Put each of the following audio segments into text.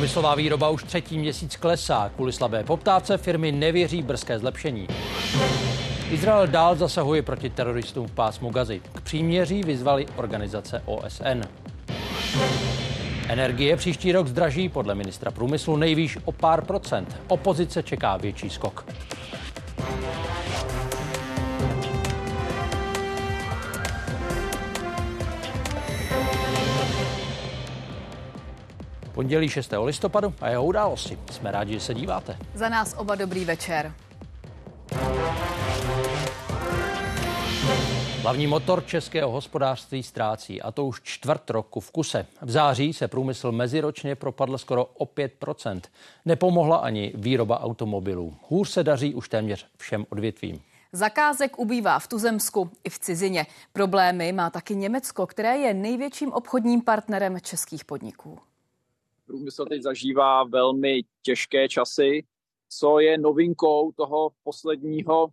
Průmyslová výroba už třetí měsíc klesá. Kvůli slabé poptávce firmy nevěří brzké zlepšení. Izrael dál zasahuje proti teroristům v pásmu Gazy. K příměří vyzvali organizace OSN. Energie příští rok zdraží podle ministra průmyslu nejvýš o pár procent. Opozice čeká větší skok. Pondělí 6. listopadu a jeho události. Jsme rádi, že se díváte. Za nás oba dobrý večer. Hlavní motor českého hospodářství ztrácí, a to už čtvrt roku v kuse. V září se průmysl meziročně propadl skoro o 5% Nepomohla ani výroba automobilů. Hůř se daří už téměř všem odvětvím. Zakázek ubývá v Tuzemsku i v cizině. Problémy má taky Německo, které je největším obchodním partnerem českých podniků. Průmysl teď zažívá velmi těžké časy. Co je novinkou toho posledního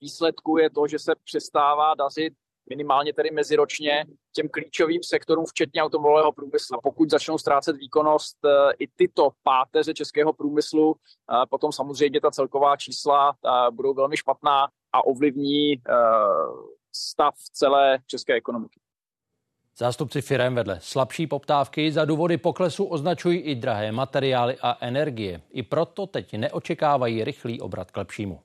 výsledku je to, že se přestává dařit minimálně tedy meziročně těm klíčovým sektorům, včetně automobilového průmyslu. Pokud začnou ztrácet výkonnost eh, i tyto páteře českého průmyslu, eh, potom samozřejmě ta celková čísla eh, budou velmi špatná a ovlivní stav celé české ekonomiky. Zástupci firem vedle slabší poptávky za důvody poklesu označují i drahé materiály a energie. I proto teď neočekávají rychlý obrat k lepšímu.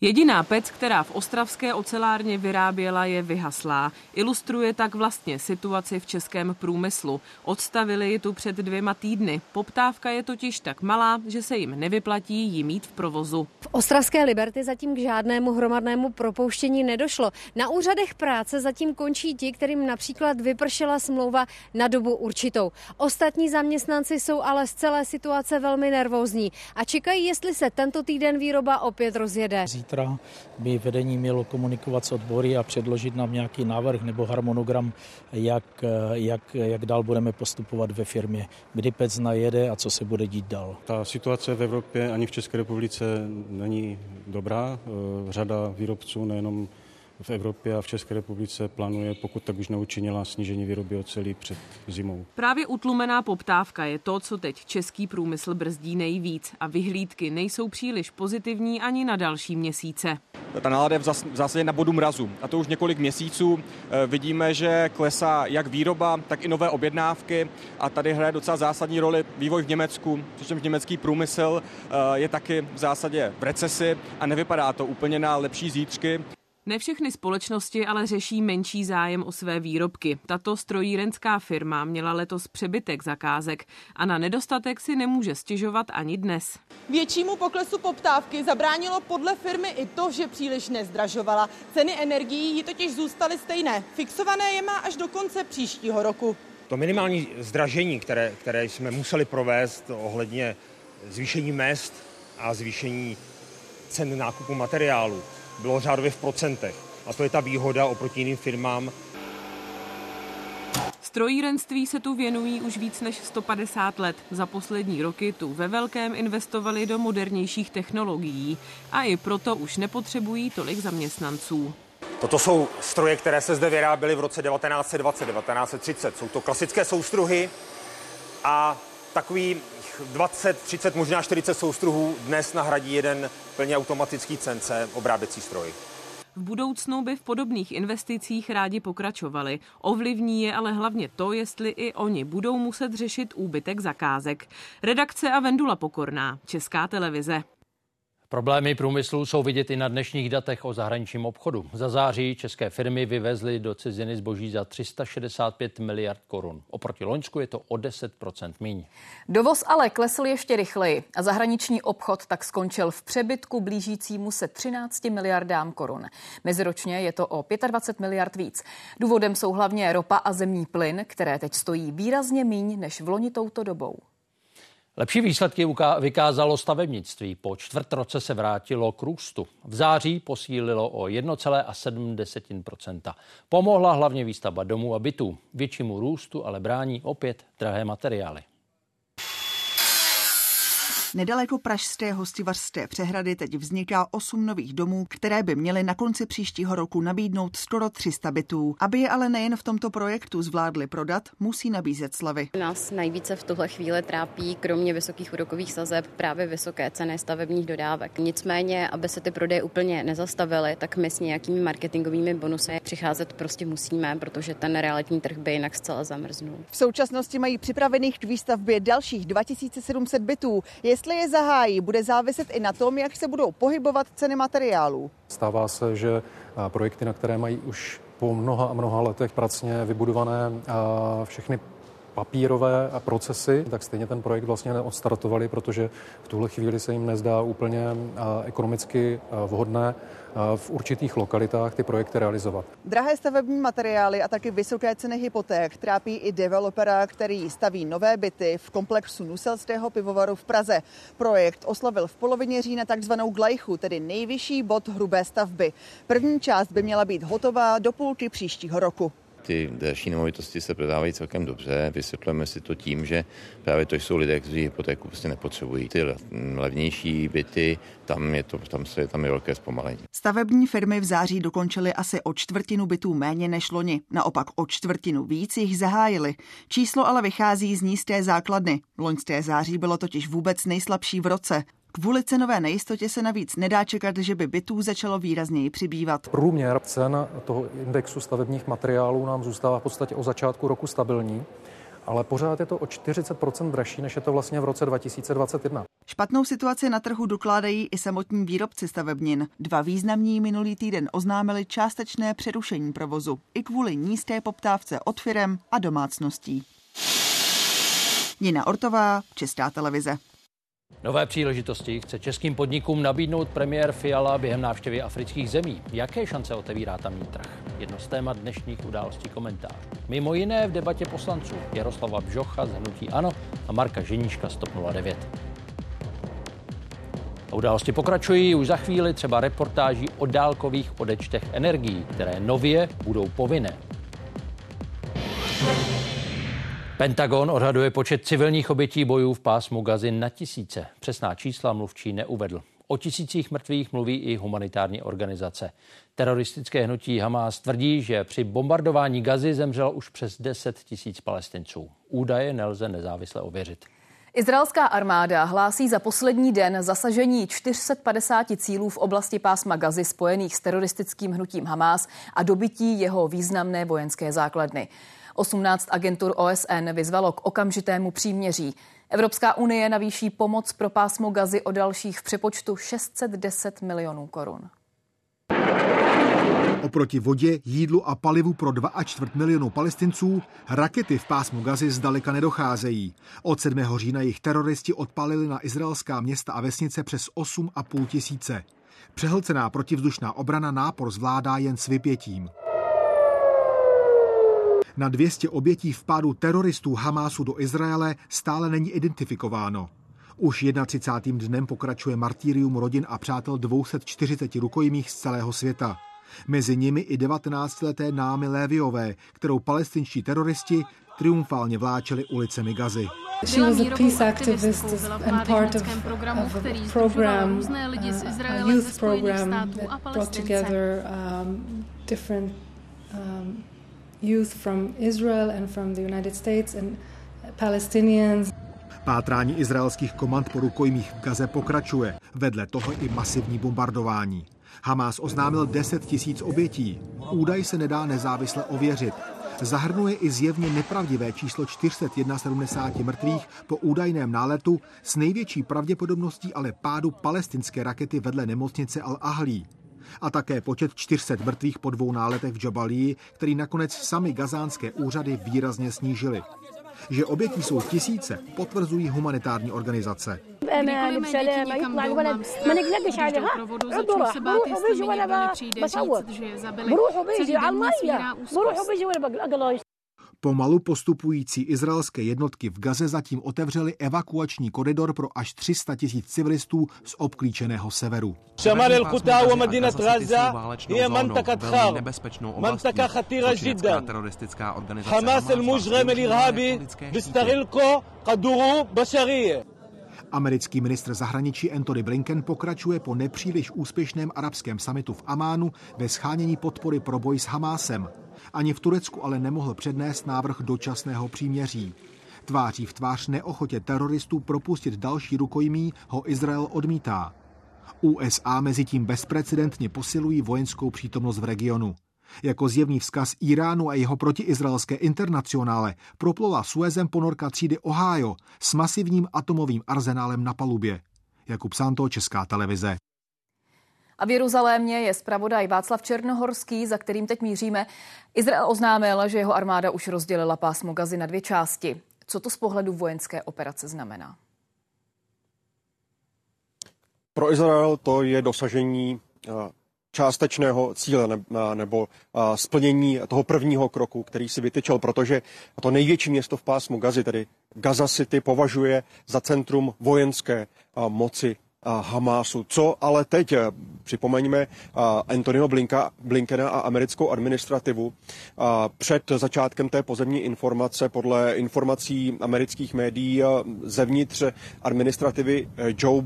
Jediná pec, která v ostravské ocelárně vyráběla, je vyhaslá. Ilustruje tak vlastně situaci v českém průmyslu. Odstavili ji tu před dvěma týdny. Poptávka je totiž tak malá, že se jim nevyplatí jí mít v provozu. V ostravské Liberty zatím k žádnému hromadnému propouštění nedošlo. Na úřadech práce zatím končí ti, kterým například vypršela smlouva na dobu určitou. Ostatní zaměstnanci jsou ale z celé situace velmi nervózní a čekají, jestli se tento týden výroba opět rozjede zítra by vedení mělo komunikovat s odbory a předložit nám nějaký návrh nebo harmonogram, jak, jak, jak dál budeme postupovat ve firmě, kdy PEC najede a co se bude dít dál. Ta situace v Evropě ani v České republice není dobrá. Řada výrobců, nejenom v Evropě a v České republice plánuje, pokud tak už neučinila, snížení výroby oceli před zimou. Právě utlumená poptávka je to, co teď český průmysl brzdí nejvíc a vyhlídky nejsou příliš pozitivní ani na další měsíce. Ta nálada je v zásadě na bodu mrazu a to už několik měsíců. Eh, vidíme, že klesá jak výroba, tak i nové objednávky a tady hraje docela zásadní roli vývoj v Německu, přičemž německý průmysl eh, je taky v zásadě v recesi a nevypadá to úplně na lepší zítřky. Ne všechny společnosti ale řeší menší zájem o své výrobky. Tato strojírenská firma měla letos přebytek zakázek a na nedostatek si nemůže stěžovat ani dnes. Většímu poklesu poptávky zabránilo podle firmy i to, že příliš nezdražovala. Ceny energií jí totiž zůstaly stejné. Fixované je má až do konce příštího roku. To minimální zdražení, které, které jsme museli provést ohledně zvýšení mest a zvýšení cen nákupu materiálu, bylo řádově v procentech. A to je ta výhoda oproti jiným firmám. Strojírenství se tu věnují už víc než 150 let. Za poslední roky tu ve velkém investovali do modernějších technologií a i proto už nepotřebují tolik zaměstnanců. Toto jsou stroje, které se zde vyráběly v roce 1920, 1930. Jsou to klasické soustruhy a takový 20, 30, možná 40 soustruhů dnes nahradí jeden plně automatický CNC obráběcí stroj. V budoucnu by v podobných investicích rádi pokračovali. Ovlivní je ale hlavně to, jestli i oni budou muset řešit úbytek zakázek. Redakce a Vendula Pokorná, Česká televize. Problémy průmyslu jsou vidět i na dnešních datech o zahraničním obchodu. Za září české firmy vyvezly do ciziny zboží za 365 miliard korun. Oproti Loňsku je to o 10% míň. Dovoz ale klesl ještě rychleji a zahraniční obchod tak skončil v přebytku blížícímu se 13 miliardám korun. Meziročně je to o 25 miliard víc. Důvodem jsou hlavně ropa a zemní plyn, které teď stojí výrazně míň než v loni touto dobou. Lepší výsledky vykázalo stavebnictví. Po čtvrt roce se vrátilo k růstu. V září posílilo o 1,7% Pomohla hlavně výstavba domů a bytů. Většímu růstu ale brání opět drahé materiály. Nedaleko pražské hostivařské přehrady teď vzniká osm nových domů, které by měly na konci příštího roku nabídnout skoro 300 bytů. Aby je ale nejen v tomto projektu zvládli prodat, musí nabízet slavy. Nás nejvíce v tuhle chvíli trápí, kromě vysokých úrokových sazeb, právě vysoké ceny stavebních dodávek. Nicméně, aby se ty prodeje úplně nezastavily, tak my s nějakými marketingovými bonusy přicházet prostě musíme, protože ten realitní trh by jinak zcela zamrznul. V současnosti mají připravených k výstavbě dalších 2700 bytů. Jestli je zahájí, bude záviset i na tom, jak se budou pohybovat ceny materiálů. Stává se, že projekty, na které mají už po mnoha a mnoha letech pracně vybudované všechny papírové procesy, tak stejně ten projekt vlastně neodstartovali, protože v tuhle chvíli se jim nezdá úplně ekonomicky vhodné v určitých lokalitách ty projekty realizovat. Drahé stavební materiály a taky vysoké ceny hypoték trápí i developera, který staví nové byty v komplexu Nuselského pivovaru v Praze. Projekt oslavil v polovině října takzvanou glajchu, tedy nejvyšší bod hrubé stavby. První část by měla být hotová do půlky příštího roku ty další nemovitosti se prodávají celkem dobře. Vysvětlujeme si to tím, že právě to jsou lidé, kteří hypotéku prostě nepotřebují. Ty levnější byty, tam je, to, tam se, tam je velké zpomalení. Stavební firmy v září dokončily asi o čtvrtinu bytů méně než loni. Naopak o čtvrtinu víc jich zahájili. Číslo ale vychází z nízké základny. Loňské září bylo totiž vůbec nejslabší v roce. Kvůli cenové nejistotě se navíc nedá čekat, že by bytů začalo výrazněji přibývat. Průměr cen toho indexu stavebních materiálů nám zůstává v podstatě o začátku roku stabilní ale pořád je to o 40% dražší, než je to vlastně v roce 2021. Špatnou situaci na trhu dokládají i samotní výrobci stavebnin. Dva významní minulý týden oznámili částečné přerušení provozu i kvůli nízké poptávce od firem a domácností. Nina Ortová, Česká televize. Nové příležitosti chce českým podnikům nabídnout premiér Fiala během návštěvy afrických zemí. Jaké šance otevírá tamní trh? Jedno z témat dnešních událostí komentářů. Mimo jiné v debatě poslanců Jaroslava Bžocha z Hnutí Ano a Marka Ženíška z TOP 09. A události pokračují už za chvíli třeba reportáží o dálkových odečtech energií, které nově budou povinné. Pentagon odhaduje počet civilních obětí bojů v pásmu Gazy na tisíce. Přesná čísla mluvčí neuvedl. O tisících mrtvých mluví i humanitární organizace. Teroristické hnutí Hamas tvrdí, že při bombardování Gazy zemřelo už přes 10 tisíc palestinců. Údaje nelze nezávisle ověřit. Izraelská armáda hlásí za poslední den zasažení 450 cílů v oblasti pásma Gazy spojených s teroristickým hnutím Hamas a dobytí jeho významné vojenské základny. 18 agentur OSN vyzvalo k okamžitému příměří. Evropská unie navýší pomoc pro pásmo Gazy o dalších v přepočtu 610 milionů korun. Oproti vodě, jídlu a palivu pro 2,4 milionu palestinců rakety v pásmu Gazy zdaleka nedocházejí. Od 7. října jich teroristi odpalili na izraelská města a vesnice přes 8,5 tisíce. Přehlcená protivzdušná obrana nápor zvládá jen s vypětím. Na 200 obětí vpádu teroristů Hamásu do Izraele stále není identifikováno. Už 31. dnem pokračuje martýrium rodin a přátel 240 rukojmích z celého světa. Mezi nimi i 19-leté námy Léviové, kterou palestinští teroristi triumfálně vláčeli ulicemi Gazy. Program, um, youth from Israel and from the United States and Palestinians. Pátrání izraelských komand po rukojmích v Gaze pokračuje. Vedle toho i masivní bombardování. Hamas oznámil 10 tisíc obětí. Údaj se nedá nezávisle ověřit. Zahrnuje i zjevně nepravdivé číslo 471 mrtvých po údajném náletu s největší pravděpodobností ale pádu palestinské rakety vedle nemocnice Al-Ahlí a také počet 400 mrtvých po dvou náletech v Jabalii, který nakonec sami gazánské úřady výrazně snížily. Že obětí jsou tisíce, potvrzují humanitární organizace. Pomalu postupující izraelské jednotky v Gaze zatím otevřely evakuační koridor pro až 300 tisíc civilistů z obklíčeného severu. Americký ministr zahraničí Anthony Blinken pokračuje po nepříliš úspěšném arabském samitu v Amánu ve schánění podpory pro boj s Hamásem. Ani v Turecku ale nemohl přednést návrh dočasného příměří. Tváří v tvář neochotě teroristů propustit další rukojmí ho Izrael odmítá. USA mezi tím bezprecedentně posilují vojenskou přítomnost v regionu. Jako zjevný vzkaz Iránu a jeho protiizraelské internacionále proplula Suezem ponorka třídy Ohio s masivním atomovým arzenálem na palubě. Jakub Santo, Česká televize. A v Jeruzalémě je zpravodaj Václav Černohorský, za kterým teď míříme. Izrael oznámil, že jeho armáda už rozdělila pásmo Gazy na dvě části. Co to z pohledu vojenské operace znamená? Pro Izrael to je dosažení eh, částečného cíle nebo splnění toho prvního kroku, který si vytyčel, protože to největší město v pásmu Gazy, tedy Gaza City, považuje za centrum vojenské moci Hamásu. Co ale teď? Připomeňme Antonio Blinka, Blinkena a americkou administrativu. Před začátkem té pozemní informace podle informací amerických médií zevnitř administrativy Joe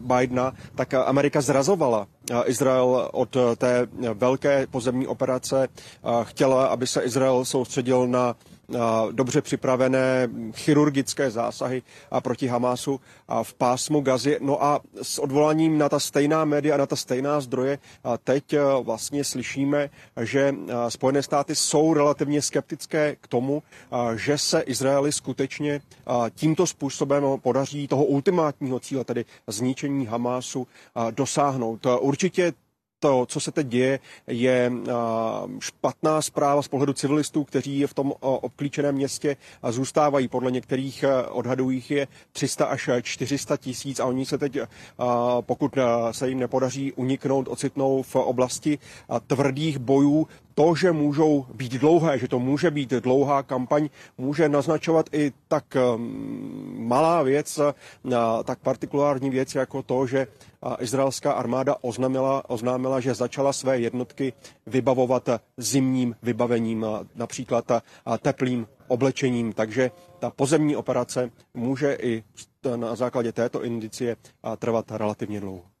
Bidena, tak Amerika zrazovala Izrael od té velké pozemní operace. Chtěla, aby se Izrael soustředil na dobře připravené chirurgické zásahy proti Hamásu v pásmu Gazy. No a s odvoláním na ta stejná média, na ta stejná zdroje, teď vlastně slyšíme, že Spojené státy jsou relativně skeptické k tomu, že se Izraeli skutečně tímto způsobem podaří toho ultimátního cíle, tedy zničení Hamásu, dosáhnout. Určitě to, co se teď děje, je špatná zpráva z pohledu civilistů, kteří v tom obklíčeném městě zůstávají. Podle některých odhadů jich je 300 až 400 tisíc a oni se teď, pokud se jim nepodaří uniknout, ocitnou v oblasti tvrdých bojů to, že můžou být dlouhé, že to může být dlouhá kampaň, může naznačovat i tak um, malá věc, tak partikulární věc jako to, že izraelská armáda oznámila, oznámila, že začala své jednotky vybavovat zimním vybavením, například teplým oblečením. Takže ta pozemní operace může i na základě této indicie trvat relativně dlouho.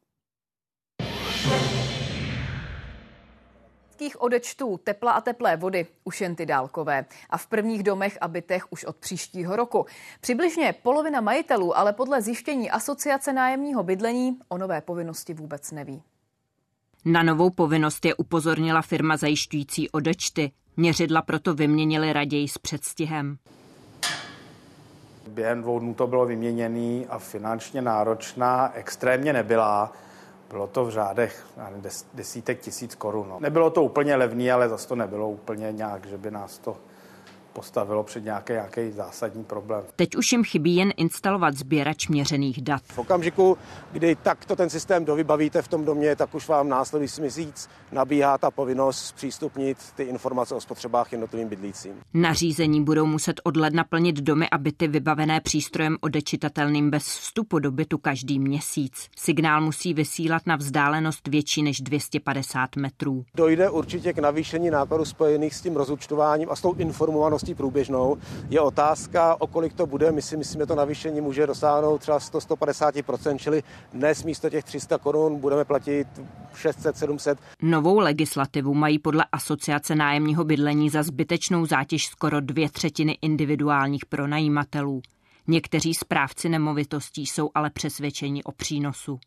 Krátkých odečtů tepla a teplé vody už jen ty dálkové. A v prvních domech a bytech už od příštího roku. Přibližně polovina majitelů ale podle zjištění Asociace nájemního bydlení o nové povinnosti vůbec neví. Na novou povinnost je upozornila firma zajišťující odečty. Měřidla proto vyměnili raději s předstihem. Během dvou dnů to bylo vyměněné a finančně náročná extrémně nebyla. Bylo to v řádech desítek tisíc korun. No. Nebylo to úplně levný, ale zase to nebylo úplně nějak, že by nás to postavilo před nějaký, nějaký zásadní problém. Teď už jim chybí jen instalovat sběrač měřených dat. V okamžiku, kdy takto ten systém dovybavíte v tom domě, tak už vám následující měsíc nabíhá ta povinnost zpřístupnit ty informace o spotřebách jednotlivým bydlícím. Nařízení budou muset od ledna plnit domy a byty vybavené přístrojem odečitatelným bez vstupu do bytu každý měsíc. Signál musí vysílat na vzdálenost větší než 250 metrů. Dojde určitě k navýšení nákladů spojených s tím rozúčtováním a s tou informovaností společností průběžnou. Je otázka, o kolik to bude. My si myslíme, to navýšení může dosáhnout třeba 100-150%, čili dnes místo těch 300 korun budeme platit 600-700. Novou legislativu mají podle Asociace nájemního bydlení za zbytečnou zátěž skoro dvě třetiny individuálních pronajímatelů. Někteří správci nemovitostí jsou ale přesvědčeni o přínosu.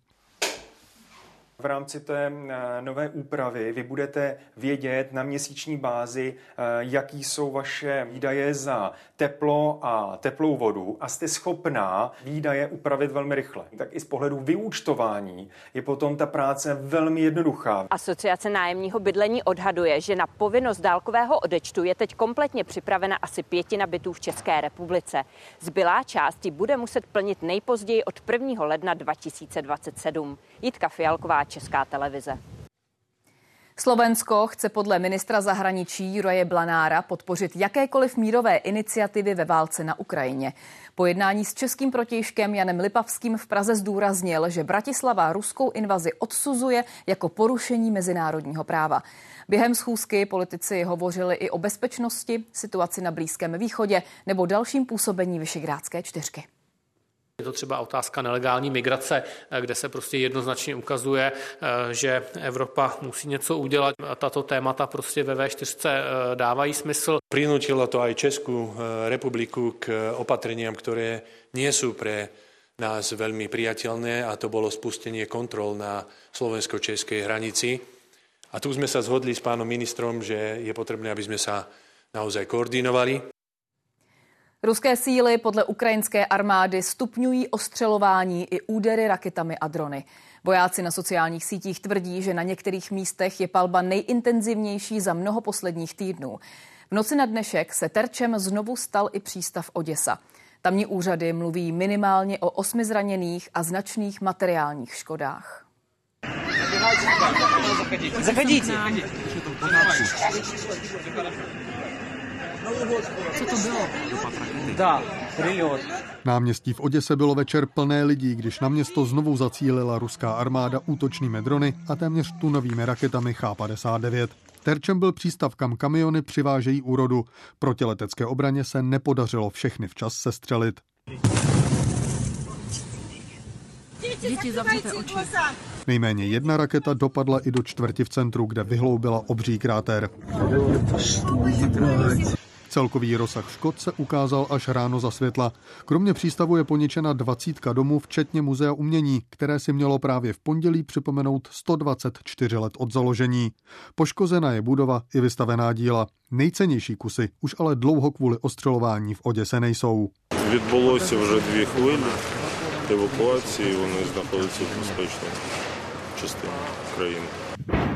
V rámci té eh, nové úpravy vy budete vědět na měsíční bázi, eh, jaký jsou vaše výdaje za teplo a teplou vodu a jste schopná výdaje upravit velmi rychle. Tak i z pohledu vyúčtování je potom ta práce velmi jednoduchá. Asociace nájemního bydlení odhaduje, že na povinnost dálkového odečtu je teď kompletně připravena asi pětina bytů v České republice. Zbylá část bude muset plnit nejpozději od 1. ledna 2027. Jitka Fialková, Česká televize. Slovensko chce podle ministra zahraničí Juraje Blanára podpořit jakékoliv mírové iniciativy ve válce na Ukrajině. Po jednání s českým protějškem Janem Lipavským v Praze zdůraznil, že Bratislava ruskou invazi odsuzuje jako porušení mezinárodního práva. Během schůzky politici hovořili i o bezpečnosti, situaci na Blízkém východě nebo dalším působení Vyšegrádské čtyřky. Je to třeba otázka nelegální migrace, kde se prostě jednoznačně ukazuje, že Evropa musí něco udělat. Tato témata prostě ve V4 dávají smysl. Prinutilo to i Českou republiku k opatreniam, které sú pre nás veľmi priateľné a to bolo spustenie kontrol na slovensko-českej hranici. A tu sme sa zhodli s pánom ministrom, že je potrebné, aby sme sa naozaj koordinovali. Ruské síly podle ukrajinské armády stupňují ostřelování i údery raketami a drony. Vojáci na sociálních sítích tvrdí, že na některých místech je palba nejintenzivnější za mnoho posledních týdnů. V noci na dnešek se terčem znovu stal i přístav Oděsa. Tamní úřady mluví minimálně o osmi zraněných a značných materiálních škodách. Zachodíte. Co to bylo? Da, prilot. Náměstí v Oděse bylo večer plné lidí, když na město znovu zacílila ruská armáda útočnými drony a téměř tunovými raketami H-59. Terčem byl přístav, kam kamiony přivážejí úrodu. Protiletecké obraně se nepodařilo všechny včas sestřelit. Děti, zavřete oči. Nejméně jedna raketa dopadla i do čtvrti v centru, kde vyhloubila obří kráter. Celkový rozsah škod se ukázal až ráno za světla. Kromě přístavu je poničena dvacítka domů, včetně muzea umění, které si mělo právě v pondělí připomenout 124 let od založení. Poškozena je budova i vystavená díla. Nejcennější kusy už ale dlouho kvůli ostřelování v Oděse nejsou. Відбулося вже дві хвилі евакуації, вони знаходяться в безпечній частині країни.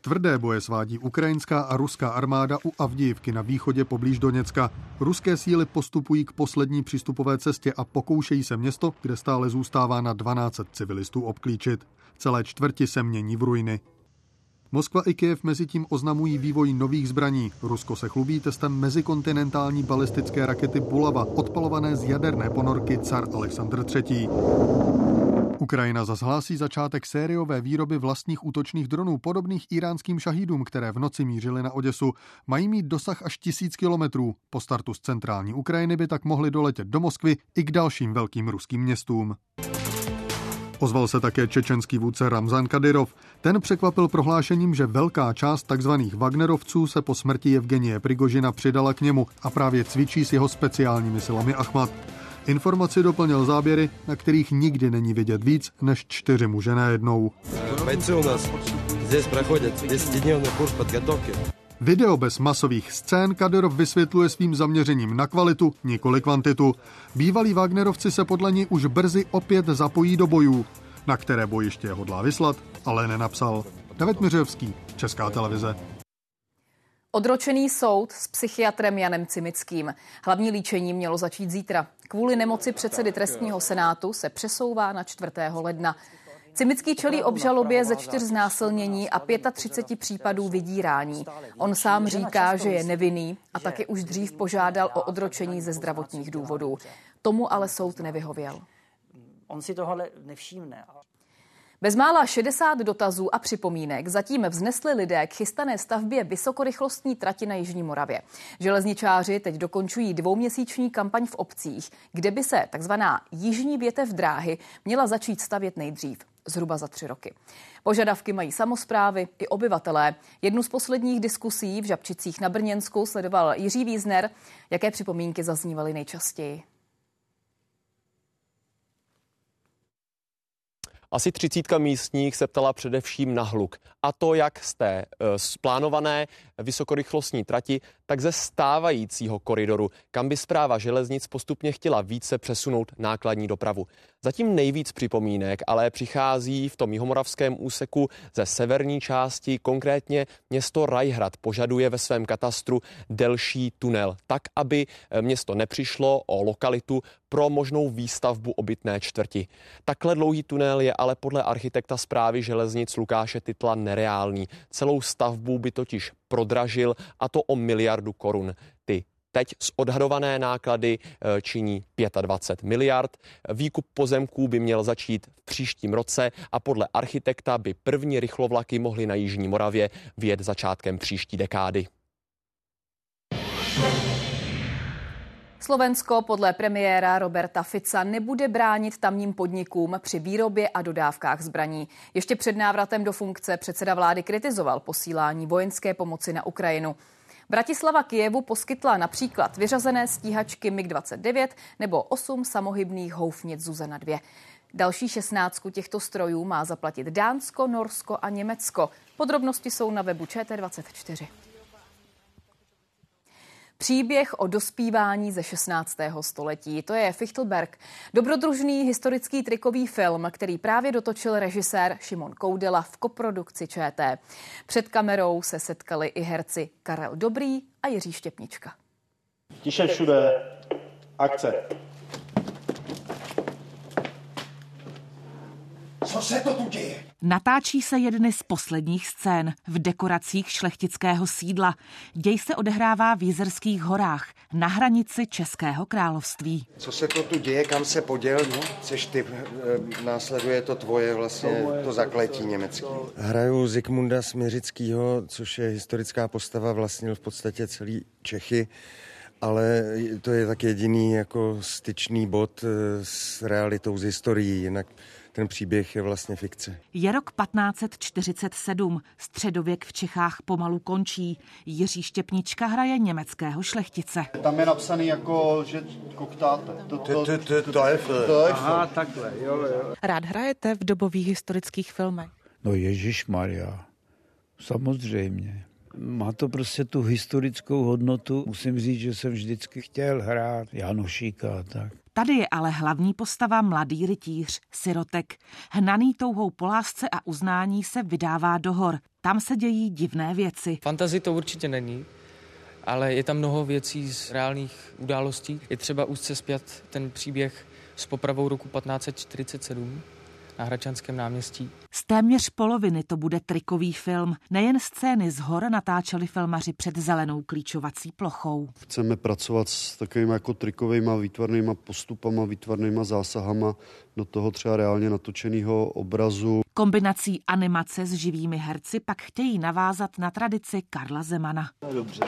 Tvrdé boje svádí ukrajinská a ruská armáda u Avdijivky na východě poblíž Doněcka. Ruské síly postupují k poslední přístupové cestě a pokoušejí se město, kde stále zůstává na 12 civilistů obklíčit. Celé čtvrti se mění v ruiny. Moskva i Kiev mezi tím oznamují vývoj nových zbraní. Rusko se chlubí testem mezikontinentální balistické rakety Bulava, odpalované z jaderné ponorky car Alexandr III. Ukrajina zase začátek sériové výroby vlastních útočných dronů, podobných iránským šahídům, které v noci mířily na Oděsu. Mají mít dosah až tisíc kilometrů. Po startu z centrální Ukrajiny by tak mohli doletět do Moskvy i k dalším velkým ruským městům. Ozval se také čečenský vůdce Ramzan Kadyrov. Ten překvapil prohlášením, že velká část tzv. Wagnerovců se po smrti Evgenie Prigožina přidala k němu a právě cvičí s jeho speciálními silami Achmat. Informaci doplnil záběry, na kterých nikdy není vidět víc než čtyři muže najednou. Video bez masových scén Kadyrov vysvětluje svým zaměřením na kvalitu, nikoli kvantitu. Bývalí Wagnerovci se podle ní už brzy opět zapojí do bojů, na které bojiště hodlá vyslat, ale nenapsal. David Miřevský, Česká televize. Odročený soud s psychiatrem Janem Cimickým. Hlavní líčení mělo začít zítra. Kvůli nemoci předsedy trestního senátu se přesouvá na 4. ledna. Cimický čelí obžalobě ze čtyř znásilnění a 35 případů vydírání. On sám říká, že je nevinný a taky už dřív požádal o odročení ze zdravotních důvodů. Tomu ale soud nevyhověl. On si tohle nevšimne. Bezmála 60 dotazů a připomínek zatím vznesli lidé k chystané stavbě vysokorychlostní trati na Jižní Moravě. Železničáři teď dokončují dvouměsíční kampaň v obcích, kde by se takzvaná jižní větev dráhy měla začít stavět nejdřív zhruba za tři roky. Požadavky mají samozprávy i obyvatelé. Jednu z posledních diskusí v Žabčicích na Brněnsku sledoval Jiří Vízner. Jaké připomínky zaznívaly nejčastěji? Asi třicítka místních se ptala především na hluk. A to jak z té splánované vysokorychlostní trati, tak ze stávajícího koridoru, kam by zpráva železnic postupně chtěla více přesunout nákladní dopravu. Zatím nejvíc připomínek ale přichází v tom jihomoravském úseku ze severní části, konkrétně město Rajhrad požaduje ve svém katastru delší tunel, tak aby město nepřišlo o lokalitu pro možnou výstavbu obytné čtvrti. Takhle dlouhý tunel je ale podle architekta zprávy železnic Lukáše Titla nereálný. Celou stavbu by totiž prodražil a to o miliardu korun. Ty teď z odhadované náklady eh, činí 25 miliard. Výkup pozemků by měl začít v příštím roce a podle architekta by první rychlovlaky mohly na Jižní Moravě vjet začátkem příští dekády. Slovensko podle premiéra Roberta Fica nebude bránit tamním podnikům při výrobě a dodávkách zbraní. Ještě před návratem do funkce předseda vlády kritizoval posílání vojenské pomoci na Ukrajinu. Bratislava Kijevu poskytla například vyřazené stíhačky MiG-29 nebo 8 samohybných houfnic Zuzana 2. Další šestnáctku těchto strojů má zaplatit Dánsko, Norsko a Německo. Podrobnosti jsou na webu ČT24. Příběh o dospívání ze 16. století. To je Fichtelberg, dobrodružný historický trikový film, který právě dotočil režisér Šimon Koudela v koprodukci ČT. Před kamerou se setkali i herci Karel Dobrý a Jiří Štěpnička. Tiše všude. Akce. Co se to tu děje? Natáčí se jedny z posledních scén v dekoracích šlechtického sídla. Děj se odehrává v Jizerských horách na hranici Českého království. Co se to tu děje, kam se poděl? No? Seš ty, e, následuje to tvoje vlastně, to zakletí německé. Hraju Zikmunda Směřickýho, což je historická postava, vlastnil v podstatě celý Čechy ale to je tak jediný jako styčný bod e, s realitou, s historií, jinak ten příběh je vlastně fikce. Je rok 1547, středověk v Čechách pomalu končí. Jiří Štěpnička hraje německého šlechtice. Tam je napsaný jako, že koktáte. To, to, to, to, to je Aha, takhle, jo, jo. Rád hrajete v dobových historických filmech? No Ježíš Maria, samozřejmě. Má to prostě tu historickou hodnotu. Musím říct, že jsem vždycky chtěl hrát Janošíka a tak. Tady je ale hlavní postava mladý rytíř, sirotek. Hnaný touhou po lásce a uznání se vydává do hor. Tam se dějí divné věci. Fantazi to určitě není, ale je tam mnoho věcí z reálných událostí. Je třeba úzce zpět ten příběh s popravou roku 1547 na Hračanském náměstí. Z téměř poloviny to bude trikový film. Nejen scény z hor natáčeli filmaři před zelenou klíčovací plochou. Chceme pracovat s takovými jako trikovými výtvarnýma postupama, výtvarnýma zásahama do toho třeba reálně natočeného obrazu. Kombinací animace s živými herci pak chtějí navázat na tradici Karla Zemana. Dobře.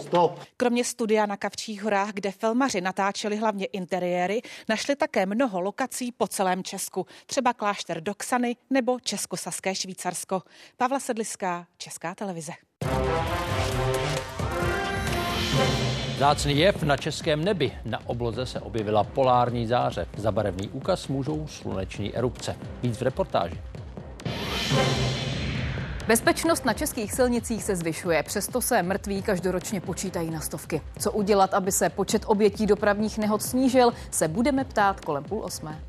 Stop. Kromě studia na Kavčích horách, kde filmaři natáčeli hlavně interiéry, našli také mnoho lokací po celém Česku, třeba klášter Doxany nebo Českosaské Švýcarsko. Pavla Sedliská, Česká televize. Zácný jev na českém nebi. Na obloze se objevila polární záře. Za barevný úkaz můžou sluneční erupce. Víc v reportáži. Bezpečnost na českých silnicích se zvyšuje, přesto se mrtví každoročně počítají na stovky. Co udělat, aby se počet obětí dopravních nehod snížil, se budeme ptát kolem půl osmé.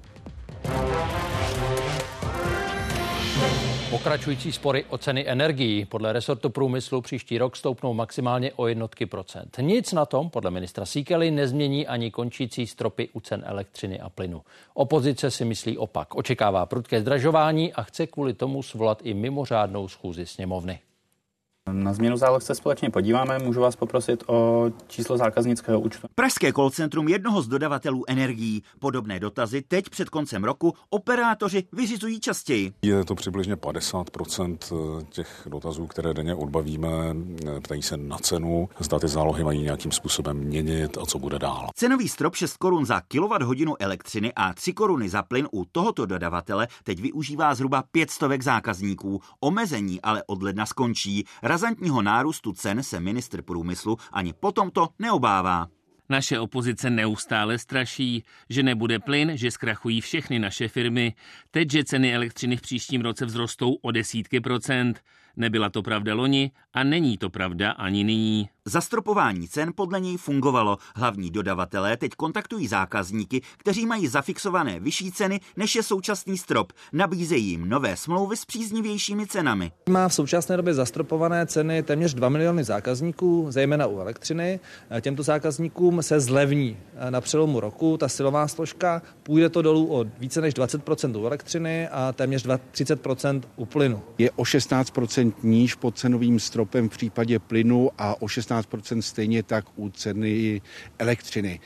Pokračující spory o ceny energií podle resortu průmyslu příští rok stoupnou maximálně o jednotky procent. Nic na tom podle ministra Síkely nezmění ani končící stropy u cen elektřiny a plynu. Opozice si myslí opak. Očekává prudké zdražování a chce kvůli tomu svolat i mimořádnou schůzi sněmovny. Na změnu záloh se společně podíváme. Můžu vás poprosit o číslo zákaznického účtu. Pražské call centrum jednoho z dodavatelů energií. Podobné dotazy teď před koncem roku operátoři vyřizují častěji. Je to přibližně 50% těch dotazů, které denně odbavíme. Ptají se na cenu, zda ty zálohy mají nějakým způsobem měnit a co bude dál. Cenový strop 6 korun za kWh elektřiny a 3 koruny za plyn u tohoto dodavatele teď využívá zhruba 500 zákazníků. Omezení ale od ledna skončí razantního nárůstu cen se ministr průmyslu ani potom to neobává. Naše opozice neustále straší, že nebude plyn, že zkrachují všechny naše firmy. Teď, že ceny elektřiny v příštím roce vzrostou o desítky procent. Nebyla to pravda loni a není to pravda ani nyní. Zastropování cen podle něj fungovalo. Hlavní dodavatelé teď kontaktují zákazníky, kteří mají zafixované vyšší ceny než je současný strop. Nabízejí jim nové smlouvy s příznivějšími cenami. Má v současné době zastropované ceny téměř 2 miliony zákazníků, zejména u elektřiny. Těmto zákazníkům se zlevní na přelomu roku ta silová složka. Půjde to dolů o více než 20% u elektřiny a téměř 30% u plynu. Je o 16 16% níž pod cenovým stropem v případě plynu a o 16% stejně tak u ceny elektřiny.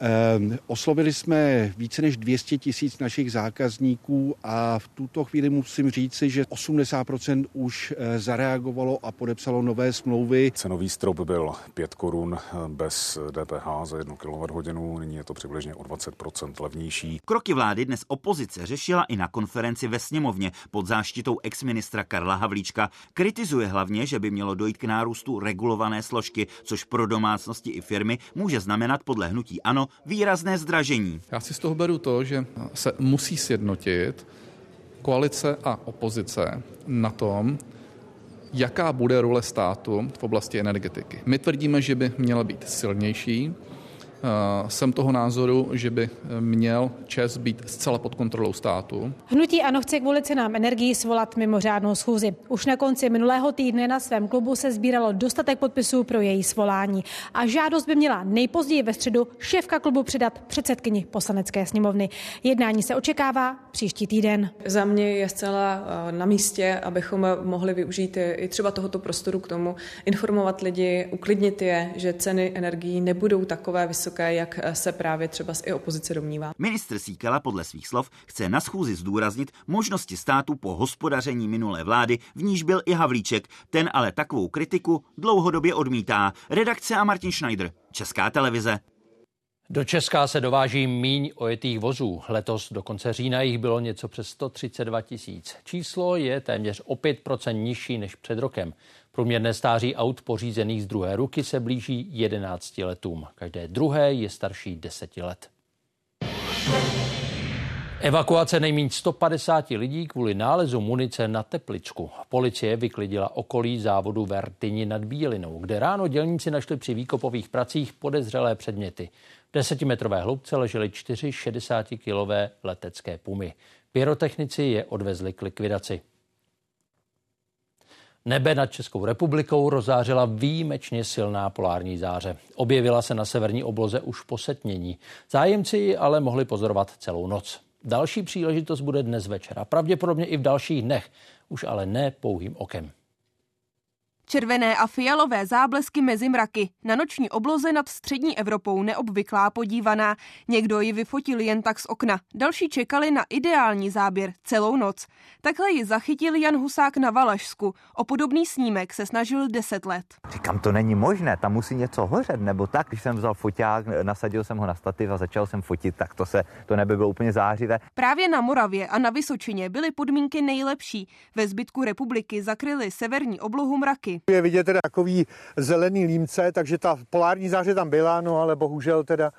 Ehm, oslovili jsme více než 200 tisíc našich zákazníků a v tuto chvíli musím říci, že 80% už eh, zareagovalo a podepsalo nové smlouvy. Cenový strop byl 5 korun eh, bez DPH za 1 kWh, nyní je to přibližně o 20% levnější. Kroky vlády dnes opozice řešila i na konferenci ve sněmovně pod záštitou exministra Karla Havlíčka. Kritizuje hlavně, že by mělo dojít k nárůstu regulované složky, což pro domácnosti i firmy může znamenat podle hnutí ANO výrazné zdražení. Já si z toho beru to, že se musí sjednotit koalice a opozice na tom, jaká bude role státu v oblasti energetiky. My tvrdíme, že by měla být silnější, jsem toho názoru, že by měl ČES být zcela pod kontrolou státu. Hnutí ANO chce kvůli cenám energii svolat mimořádnou schůzi. Už na konci minulého týdne na svém klubu se sbíralo dostatek podpisů pro její svolání a žádost by měla nejpozději ve středu šéfka klubu předat předsedkyni poslanecké sněmovny. Jednání se očekává příští týden. Za mě je zcela eh, na místě, abychom mohli využít i třeba tohoto prostoru k tomu, informovat lidi, uklidnit je, že ceny energií nebudou takové vysoké vysoké, jak se právě třeba i opozice domnívá. Ministr Síkela podle svých slov chce na schůzi zdůraznit možnosti státu po hospodaření minulé vlády, v níž byl i Havlíček. Ten ale takovou kritiku dlouhodobě odmítá. Redakce a Martin Schneider, Česká televize. Do Česka se dováží míň ojetých vozů. Letos do konce října jich bylo něco přes 132 tisíc. Číslo je téměř o 5% nižší než před rokem. Průměrné stáří aut pořízených z druhé ruky se blíží 11 letům. Každé druhé je starší 10 let. Evakuace nejméně 150 lidí kvůli nálezu munice na Teplicku. Policie vyklidila okolí závodu Vertini nad Bílinou, kde ráno dělníci našli při výkopových pracích podezřelé předměty. V desetimetrové hloubce ležely čtyři 60-kilové letecké pumy. Pyrotechnici je odvezli k likvidaci. Nebe nad Českou republikou rozářila výjimečně silná polární záře. Objevila se na severní obloze už po setmění. Zájemci ji ale mohli pozorovat celou noc. Další příležitost bude dnes večer a pravděpodobně i v dalších dnech, už ale ne pouhým okem. Červené a fialové záblesky mezi mraky. Na noční obloze nad střední Evropou neobvyklá podívaná. Někdo ji vyfotil jen tak z okna. Další čekali na ideální záběr celou noc. Takhle ji zachytil Jan Husák na Valašsku. O podobný snímek se snažil 10 let. Říkám, to není možné, tam musí něco hořet, nebo tak. Když jsem vzal foťák, nasadil jsem ho na stativ a začal jsem fotit, tak to se to nebe bylo úplně zářivé. Právě na Moravě a na Vysočině byly podmínky nejlepší. Ve zbytku republiky zakryly severní oblohu mraky. Je vidět teda takový zelený límce, takže ta polární záře tam byla, no ale bohužel teda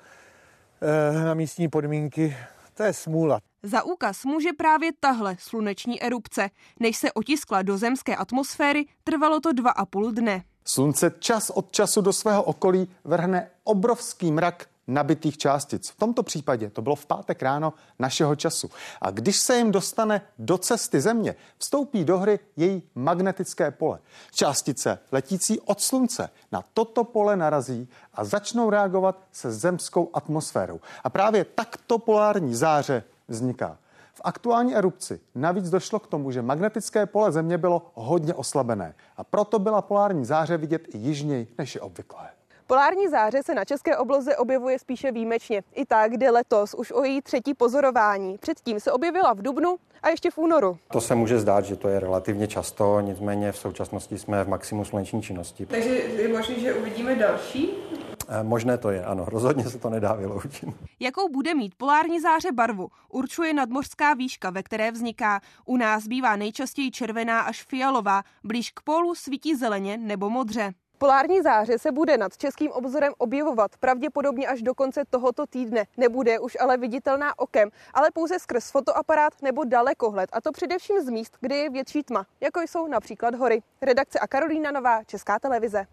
e, na místní podmínky to je smůla. Za úkaz může právě tahle sluneční erupce. Než se otiskla do zemské atmosféry, trvalo to dva a půl dne. Slunce čas od času do svého okolí vrhne obrovský mrak nabitých částic. V tomto případě to bylo v pátek ráno našeho času. A když se jim dostane do cesty Země, vstoupí do hry její magnetické pole. Částice letící od Slunce na toto pole narazí a začnou reagovat se zemskou atmosférou. A právě takto polární záře vzniká. V aktuální erupci navíc došlo k tomu, že magnetické pole Země bylo hodně oslabené a proto byla polární záře vidět i jižněji, než je obvyklé. Polární záře se na české obloze objevuje spíše výjimečně. I tak jde letos už o její třetí pozorování. Předtím se objevila v Dubnu a ještě v únoru. To se může zdát, že to je relativně často, nicméně v současnosti jsme v maximu sluneční činnosti. Takže je možné, že uvidíme další? Eh, možné to je, ano, rozhodně se to nedá vyloučit. Jakou bude mít polární záře barvu, určuje nadmořská výška, ve které vzniká. U nás bývá nejčastěji červená až fialová, blíž k pólu svítí zeleně nebo modře. Polární záře se bude nad českým obzorem objevovat pravděpodobně až do konce tohoto týdne. Nebude už ale viditelná okem, ale pouze skrz fotoaparát nebo dalekohled, a to především z míst, kde je větší tma, jako jsou například hory. Redakce a Karolína Nová, Česká televize.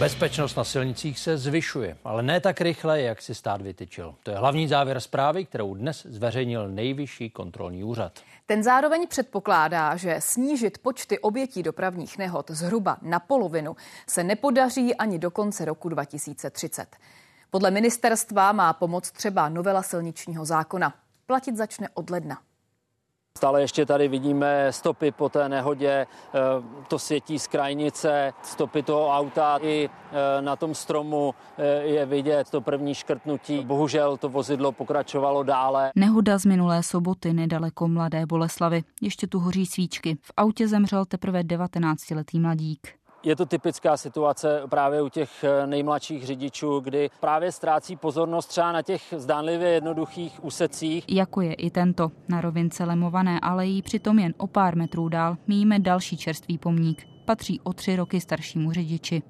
Bezpečnost na silnicích se zvyšuje, ale ne tak rychle, jak si stát vytyčil. To je hlavní závěr zprávy, kterou dnes zveřejnil nejvyšší kontrolní úřad. Ten zároveň předpokládá, že snížit počty obětí dopravních nehod zhruba na polovinu se nepodaří ani do konce roku 2030. Podle ministerstva má pomoc třeba novela silničního zákona. Platit začne od ledna. Stále ještě tady vidíme stopy po té nehodě, eh, to světí z krajnice, stopy toho auta i eh, na tom stromu eh, je vidět to první škrtnutí. Bohužel to vozidlo pokračovalo dále. Nehoda z minulé soboty nedaleko Mladé Boleslavy. Ještě tu hoří svíčky. V autě zemřel teprve 19-letý mladík. Je to typická situace právě u těch eh, nejmladších řidičů, kdy právě ztrácí pozornost třeba na těch zdánlivě jednoduchých úsecích. Jako je i tento. Na rovince lemované alejí přitom jen o pár metrů dál míjíme další čerstvý pomník. Patří o tři roky staršímu řidiči.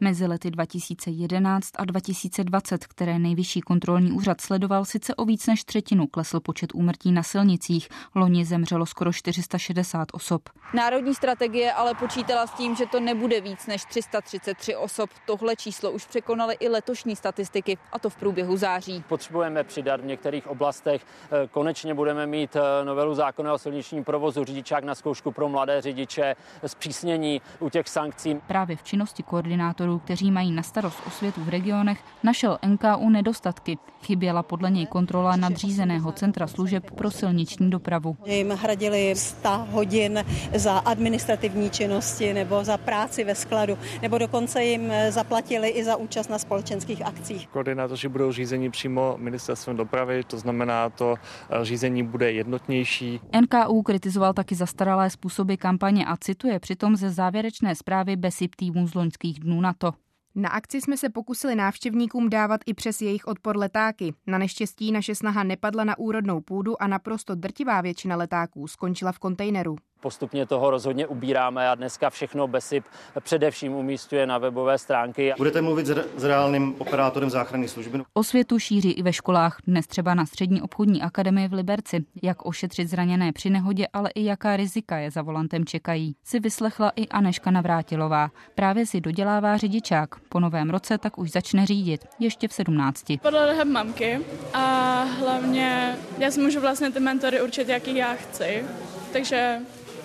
Mezi lety 2011 a 2020, které nejvyšší kontrolní úřad sledoval, sice o víc než třetinu klesl počet úmrtí na silnicích. Loni zemřelo skoro 460 osob. Národní strategie ale počítala s tím, že to nebude víc než 333 osob. Tohle číslo už překonaly i letošní statistiky, a to v průběhu září. Potřebujeme přidat v některých oblastech. Eh, konečně budeme mít eh, novelu zákona o silničním provozu, řidičák na zkoušku pro mladé řidiče, zpřísnění u těch sankcí. Právě v činnosti koordinátorů inspektorů, kteří mají na starost osvětu v regionech, našel NKU nedostatky. Chyběla podle něj kontrola nadřízeného centra služeb pro silniční dopravu. Jim hradili 100 hodin za administrativní činnosti nebo za práci ve skladu, nebo dokonce jim zaplatili i za účast na společenských akcích. Koordinátoři budou řízení přímo ministerstvem dopravy, to znamená, to eh, řízení bude jednotnější. NKU kritizoval taky zastaralé způsoby kampaně a cituje přitom ze závěrečné zprávy BESIP týmů z loňských dnů na to. Na akci jsme se pokusili návštěvníkům dávat i přes jejich odpor letáky. Na neštěstí naše snaha nepadla na úrodnou půdu a naprosto drtivá většina letáků skončila v kontejneru. Postupně toho rozhodně ubíráme a dneska všechno BESIP především umístuje na webové stránky. Budete mluvit s reálným operátorem záchranné služby? Osvětu šíří i ve školách, dnes třeba na Střední obchodní akademii v Liberci. Jak ošetřit zraněné při nehodě, ale i jaká rizika je za volantem čekají, si vyslechla i Aneška Navrátilová. Právě si dodělává řidičák. Po novém roce tak už začne řídit, ještě v 17. Podle mamky a hlavně já si můžu vlastně ty mentory určit, jaký já chci. Takže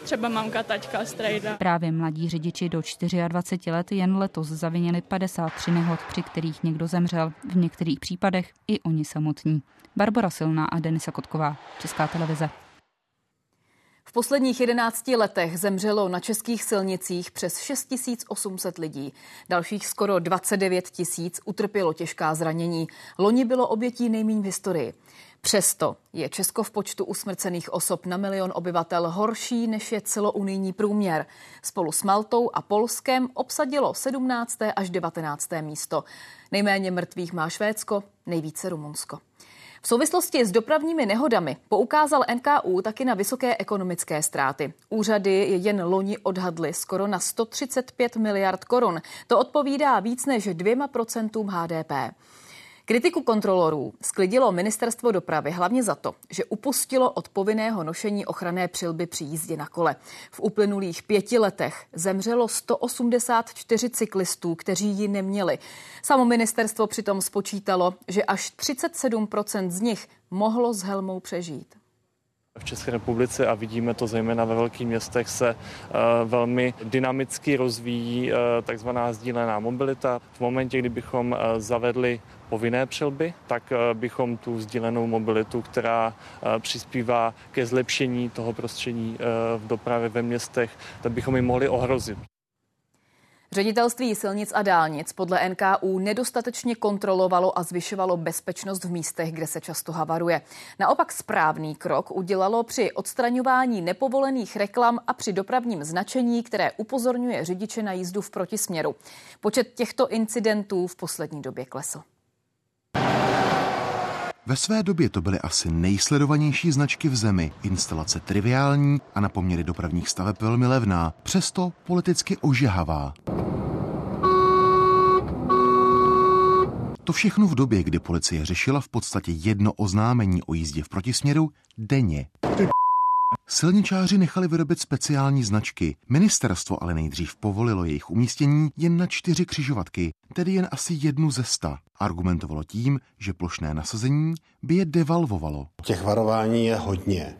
třeba mamka, taťka, strejda. Právě mladí řidiči do 24 let jen letos zavinili 53 nehod, při kterých někdo zemřel, v některých případech i oni samotní. Barbara Silná a Denisa Kotková, Česká televize. V posledních 11 letech zemřelo na českých silnicích přes 6800 lidí. Dalších skoro 29 tisíc utrpělo těžká zranění. Loni bylo obětí nejméně v historii. Přesto je Česko v počtu usmrcených osob na milion obyvatel horší, než je celounijní průměr. Spolu s Maltou a Polskem obsadilo 17. až 19. místo. Nejméně mrtvých má Švédsko, nejvíce Rumunsko. V souvislosti s dopravními nehodami poukázal NKU taky na vysoké ekonomické ztráty. Úřady jen loni odhadly skoro na 135 miliard korun. To odpovídá víc než dvěma procentům HDP. Kritiku kontrolorů sklidilo ministerstvo dopravy hlavně za to, že upustilo od povinného nošení ochranné přilby při jízdě na kole. V uplynulých pěti letech zemřelo 184 cyklistů, kteří ji neměli. Samo ministerstvo přitom spočítalo, že až 37% z nich mohlo s helmou přežít. V České republice a vidíme to zejména ve velkých městech se uh, velmi dynamicky rozvíjí uh, takzvaná sdílená mobilita. V momentě, kdybychom uh, zavedli povinné přilby, tak bychom tu sdílenou mobilitu, která přispívá ke zlepšení toho prostředí v dopravě ve městech, tak bychom ji mohli ohrozit. Ředitelství silnic a dálnic podle NKU nedostatečně kontrolovalo a zvyšovalo bezpečnost v místech, kde se často havaruje. Naopak správný krok udělalo při odstraňování nepovolených reklam a při dopravním značení, které upozorňuje řidiče na jízdu v protisměru. Počet těchto incidentů v poslední době klesl. Ve své době to byly asi nejsledovanější značky v zemi. Instalace triviální a na poměry dopravních staveb velmi levná, přesto politicky ožehavá. To všechno v době, kdy policie řešila v podstatě jedno oznámení o jízdě v protisměru denně. Silničáři nechali vyrobit speciální značky. Ministerstvo ale nejdřív povolilo jejich umístění jen na čtyři křižovatky, tedy jen asi jednu ze sta. Argumentovalo tím, že plošné nasazení by je devalvovalo. Těch varování je hodně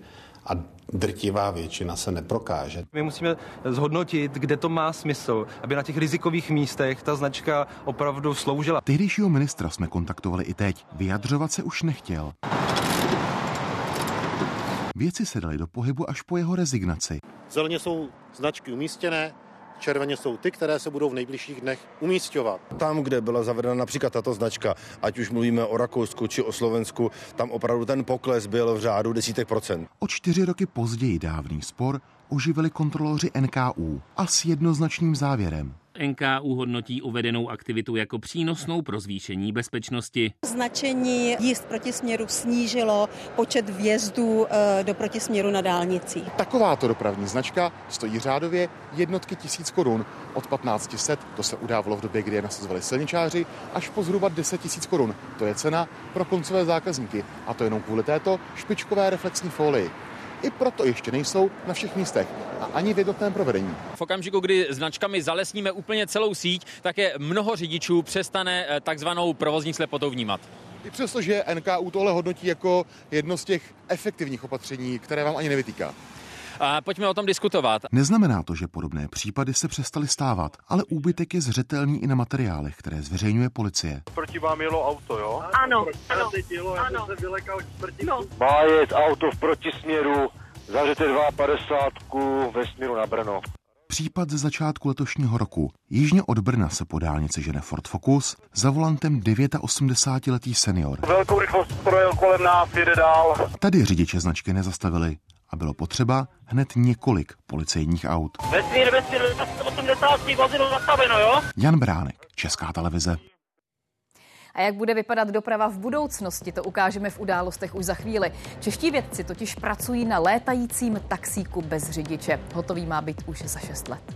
a drtivá většina se neprokáže. My musíme zhodnotit, kde to má smysl, aby na těch rizikových místech ta značka opravdu sloužila. Tehdejšího ministra jsme kontaktovali i teď. Vyjadřovat se už nechtěl. Věci se daly do pohybu až po jeho rezignaci. Zeleně jsou značky umístěné, červeně jsou ty, které se budou v nejbližších dnech umístěvat. Tam, kde byla zavedena například tato značka, ať už mluvíme o Rakousku či o Slovensku, tam opravdu ten pokles byl v řádu desítek procent. O čtyři roky později dávný spor oživili kontroloři NKU a s jednoznačným závěrem. NKU hodnotí uvedenou aktivitu jako přínosnou pro zvýšení bezpečnosti. Značení jízd protisměru snížilo počet vjezdů eh, do protisměru na dálnicích. Takováto dopravní značka stojí řádově jednotky tisíc korun. Od 1500, to se udávalo v době, kdy je nasazovali silničáři, až po zhruba 10 tisíc korun. To je cena pro koncové zákazníky. A to jenom kvůli této špičkové reflexní folii. I proto ještě nejsou na všech místech a ani v jednotném provedení. V okamžiku, kdy značkami zalesníme úplně celou síť, tak je mnoho řidičů přestane eh, takzvanou provozní slepotou vnímat. I přesto, že NKU tohle hodnotí jako jedno z těch efektivních opatření, které vám ani nevytýká. A pojďme o tom diskutovat. Neznamená to, že podobné případy se přestaly stávat, ale úbytek je zřetelný i na materiálech, které zveřejňuje policie. Proti vám jelo auto, jo? Ano, ano, jelo, já ano. se vylekal. No. Má jet auto v protisměru, zařete 250 ve směru na Brno. Případ ze začátku letošního roku. Jižně od Brna se po dálnici žene Ford Focus za volantem 89-letý senior. Velkou rychlost projel kolem nás, jede dál. Tady řidiče značky nezastavili a bylo potřeba hned několik policejních aut. Vesmír, vesmír, 80 vozidlo zastaveno, jo? Jan Bránek, Česká televize. A jak bude vypadat doprava v budoucnosti, to ukážeme v událostech už za chvíli. Čeští vědci totiž pracují na létajícím taxíku bez řidiče. Hotový má být už za 6 let.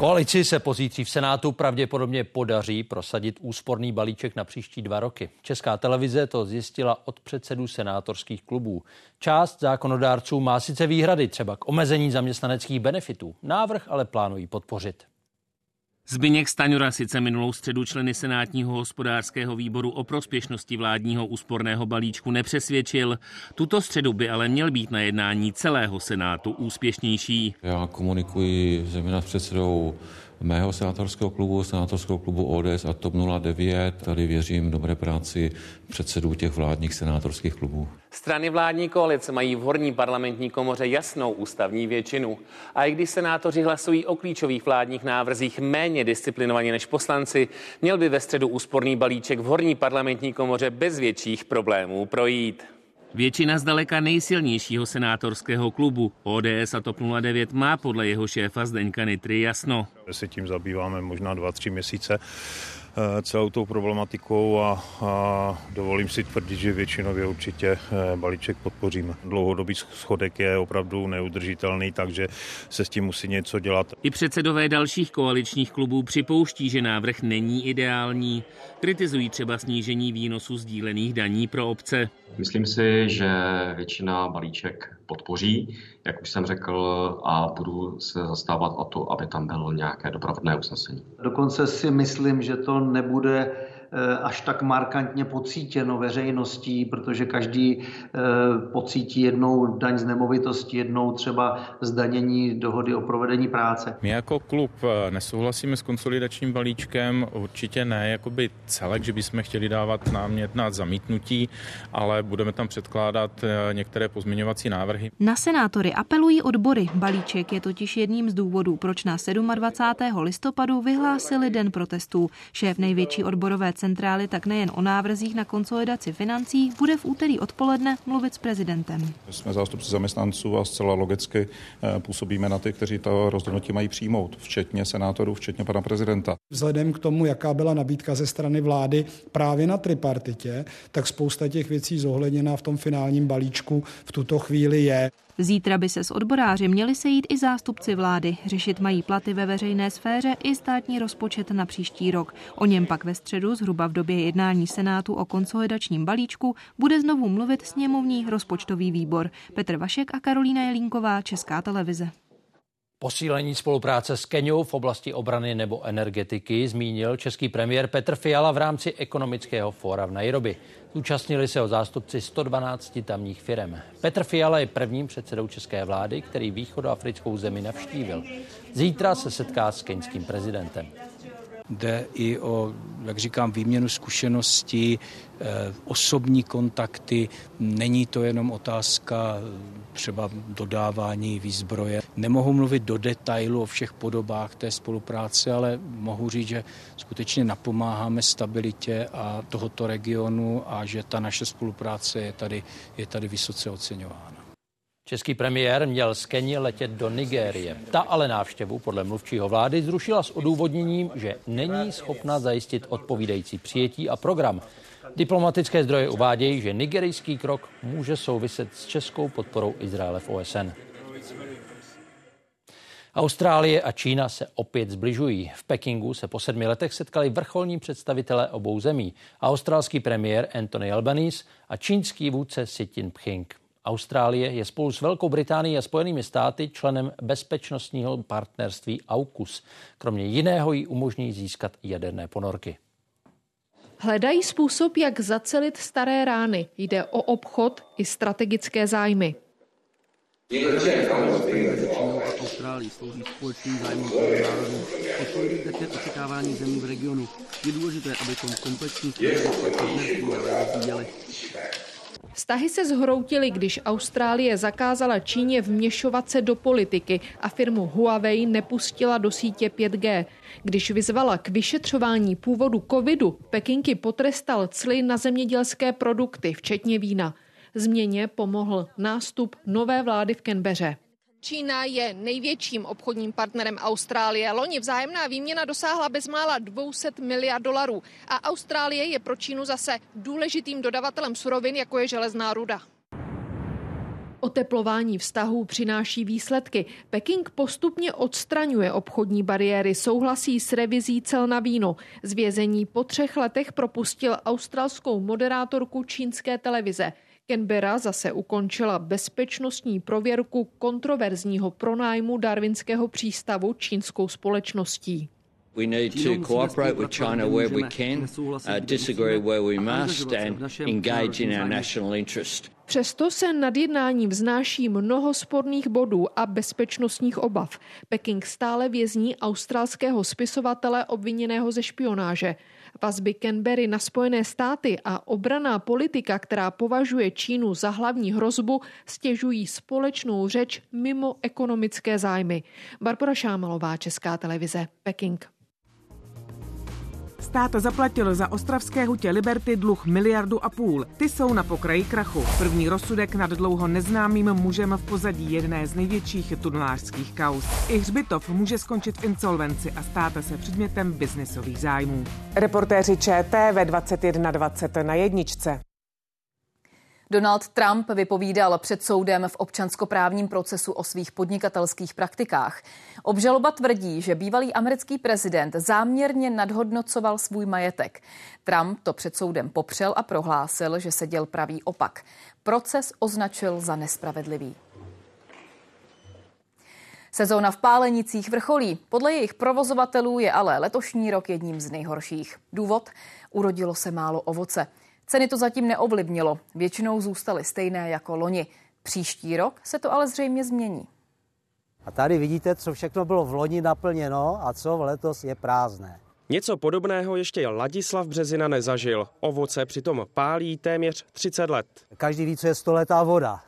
Koalici se pozítří v Senátu pravděpodobně podaří prosadit úsporný balíček na příští dva roky. Česká televize to zjistila od předsedů senátorských klubů. Část zákonodárců má sice výhrady třeba k omezení zaměstnaneckých benefitů. Návrh ale plánují podpořit. Zbyněk Staňura sice minulou středu členy Senátního hospodářského výboru o prospěšnosti vládního úsporného balíčku nepřesvědčil. Tuto středu by ale měl být na jednání celého Senátu úspěšnější. Já komunikuji zejména s předsedou mého senátorského klubu, senátorského klubu ODS a TOP 09. Tady věřím dobré práci předsedů těch vládních senátorských klubů. Strany vládní koalice mají v horní parlamentní komoře jasnou ústavní většinu. A i když senátoři hlasují o klíčových vládních návrzích méně disciplinovaně než poslanci, měl by ve středu úsporný balíček v horní parlamentní komoře bez větších problémů projít. Většina zdaleka nejsilnějšího senátorského klubu ODS a TOP 09 má podle jeho šéfa Zdeňka Nitry jasno. Se tím zabýváme možná dva, tři měsíce celou tou problematikou a, a dovolím si tvrdit, že většinově určitě eh, balíček podpoříme. Dlouhodobý schodek je opravdu neudržitelný, takže se s tím musí něco dělat. I předsedové dalších koaličních klubů připouští, že návrh není ideální. Kritizují třeba snížení výnosu sdílených daní pro obce. Myslím si, že většina balíček podpoří, jak už jsem řekl, a budu se zastávat o to, aby tam bylo nějaké doprovodné usnesení. Dokonce si myslím, že to nebude až tak markantně pocítěno veřejností, protože každý pocítí jednou daň z nemovitosti, jednou třeba zdanění dohody o provedení práce. My jako klub nesouhlasíme s konsolidačním balíčkem, určitě ne jakoby celek, že bychom chtěli dávat námět na zamítnutí, ale budeme tam předkládat některé pozměňovací návrhy. Na senátory apelují odbory. Balíček je totiž jedním z důvodů, proč na 27. listopadu vyhlásili den protestů. Šéf největší odborové centrály tak nejen o návrzích na konsolidaci financí bude v úterý odpoledne mluvit s prezidentem. Jsme zástupci zaměstnanců a zcela logicky působíme na ty, kteří to rozhodnutí mají přijmout, včetně senátorů, včetně pana prezidenta. Vzhledem k tomu, jaká byla nabídka ze strany vlády právě na tripartitě, tak spousta těch věcí zohledněna v tom finálním balíčku v tuto chvíli je. Zítra by se s odboráři měli sejít i zástupci vlády. Řešit mají platy ve veřejné sféře i státní rozpočet na příští rok. O něm pak ve středu, zhruba v době jednání Senátu o konsolidačním balíčku, bude znovu mluvit sněmovní rozpočtový výbor. Petr Vašek a Karolína Jelínková, Česká televize. Posílení spolupráce s Keniou v oblasti obrany nebo energetiky zmínil český premiér Petr Fiala v rámci ekonomického fóra v Nairobi. Zúčastnili se o zástupci 112 tamních firm. Petr Fiala je prvním předsedou české vlády, který východoafrickou zemi navštívil. Zítra se setká s keňským prezidentem. Jde i o, jak říkám, výměnu zkušeností, eh, osobní kontakty. Není to jenom otázka třeba dodávání výzbroje. Nemohu mluvit do detailu o všech podobách té spolupráce, ale mohu říct, že skutečně napomáháme stabilitě a tohoto regionu a že ta naše spolupráce je tady, je tady vysoce oceňována. Český premiér měl z Keni letět do Nigérie. Ta ale návštěvu podle mluvčího vlády zrušila s odůvodněním, že není schopna zajistit odpovídající přijetí a program. Diplomatické zdroje uvádějí, že nigerijský krok může souviset s českou podporou Izraele v OSN. Austrálie a Čína se opět zbližují. V Pekingu se po sedmi letech setkali vrcholní představitelé obou zemí. Australský premiér Anthony Albanese a čínský vůdce Xi Jinping. Austrálie je spolu s Velkou Británií a Spojenými státy členem bezpečnostního partnerství AUKUS. Kromě jiného jí umožní získat jaderné ponorky. Hledají způsob, jak zacelit staré rány. Jde o obchod i strategické zájmy. Austrálii slouží společným zájmům národů. Odpovědí také očekávání zemí v regionu. Je důležité, abychom komplexní strategické partnerství ale rozvíjeli. Vztahy se zhroutily, když Austrálie zakázala Číně vměšovat se do politiky a firmu Huawei nepustila do sítě 5G. Když vyzvala k vyšetřování původu covidu, Pekinky potrestal cly na zemědělské produkty, včetně vína. Změně pomohl nástup nové vlády v Kenbeře. Čína je největším obchodním partnerem Austrálie. Loni vzájemná výměna dosáhla bezmála 200 miliard dolarů a Austrálie je pro Čínu zase důležitým dodavatelem surovin, jako je železná ruda. Oteplování vztahů přináší výsledky. Peking postupně odstraňuje obchodní bariéry, souhlasí s revizí cel na víno. Z vězení po třech letech propustil australskou moderátorku čínské televize. Canberra zase ukončila bezpečnostní prověrku kontroverzního pronájmu darwinského přístavu čínskou společností. We need to cooperate with China where we can, uh, disagree where we must and engage in our national interest. Přesto se nad jednáním vznáší mnoho sporných bodů a bezpečnostních obav. Peking stále vězní australského spisovatele obviněného ze špionáže. Vazby Canberry na Spojené státy a obraná politika, která považuje Čínu za hlavní hrozbu, stěžují společnou řeč mimo ekonomické zájmy. Barbara Šámalová, Česká televize, Peking. Stát zaplatil za ostravské hutě Liberty dluh miliardu a půl. Ty jsou na pokraji krachu. První rozsudek nad dlouho neznámým mužem v pozadí jedné z největších tunelářských kaus. I hřbitov může skončit v insolvenci a stát se předmětem biznisových zájmů. Reportéři ČT ve 21.20 na jedničce. Donald Trump vypovídal před soudem v občanskoprávním procesu o svých podnikatelských praktikách. Obžaloba tvrdí, že bývalý americký prezident záměrně nadhodnocoval svůj majetek. Trump to před soudem popřel a prohlásil, že se děl pravý opak. Proces označil za nespravedlivý. Sezóna v Pálenicích vrcholí. Podle jejich provozovatelů je ale letošní rok jedním z nejhorších. Důvod? Urodilo se málo ovoce. Ceny to zatím neovlivnilo, většinou zůstaly stejné jako loni. Příští rok se to ale zřejmě změní. A tady vidíte, co všechno bylo v loni naplněno a co v letos je prázdné. Něco podobného ještě Ladislav Březina nezažil. Ovoce přitom pálí téměř 30 let. Každý ví, co je stoletá voda.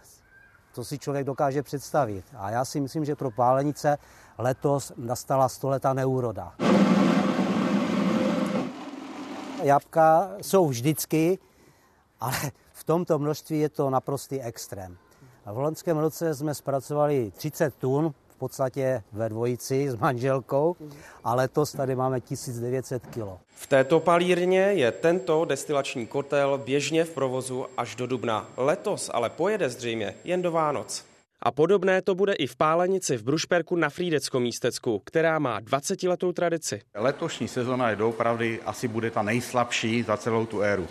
To si člověk dokáže představit. A já si myslím, že pro pálenice letos nastala stoletá neúroda. Jabka jsou vždycky ale v tomto množství je to naprostý extrém. V loňském roce jsme zpracovali 30 tun, v podstatě ve dvojici s manželkou, a letos tady máme 1900 kg. V této palírně je tento destilační kotel běžně v provozu až do dubna. Letos ale pojede zřejmě jen do Vánoc. A podobné to bude i v Pálenici v Brušperku na Frídeckom místecku, která má 20-letou tradici. Letošní sezona je doopravdy asi bude ta nejslabší za celou tu éru.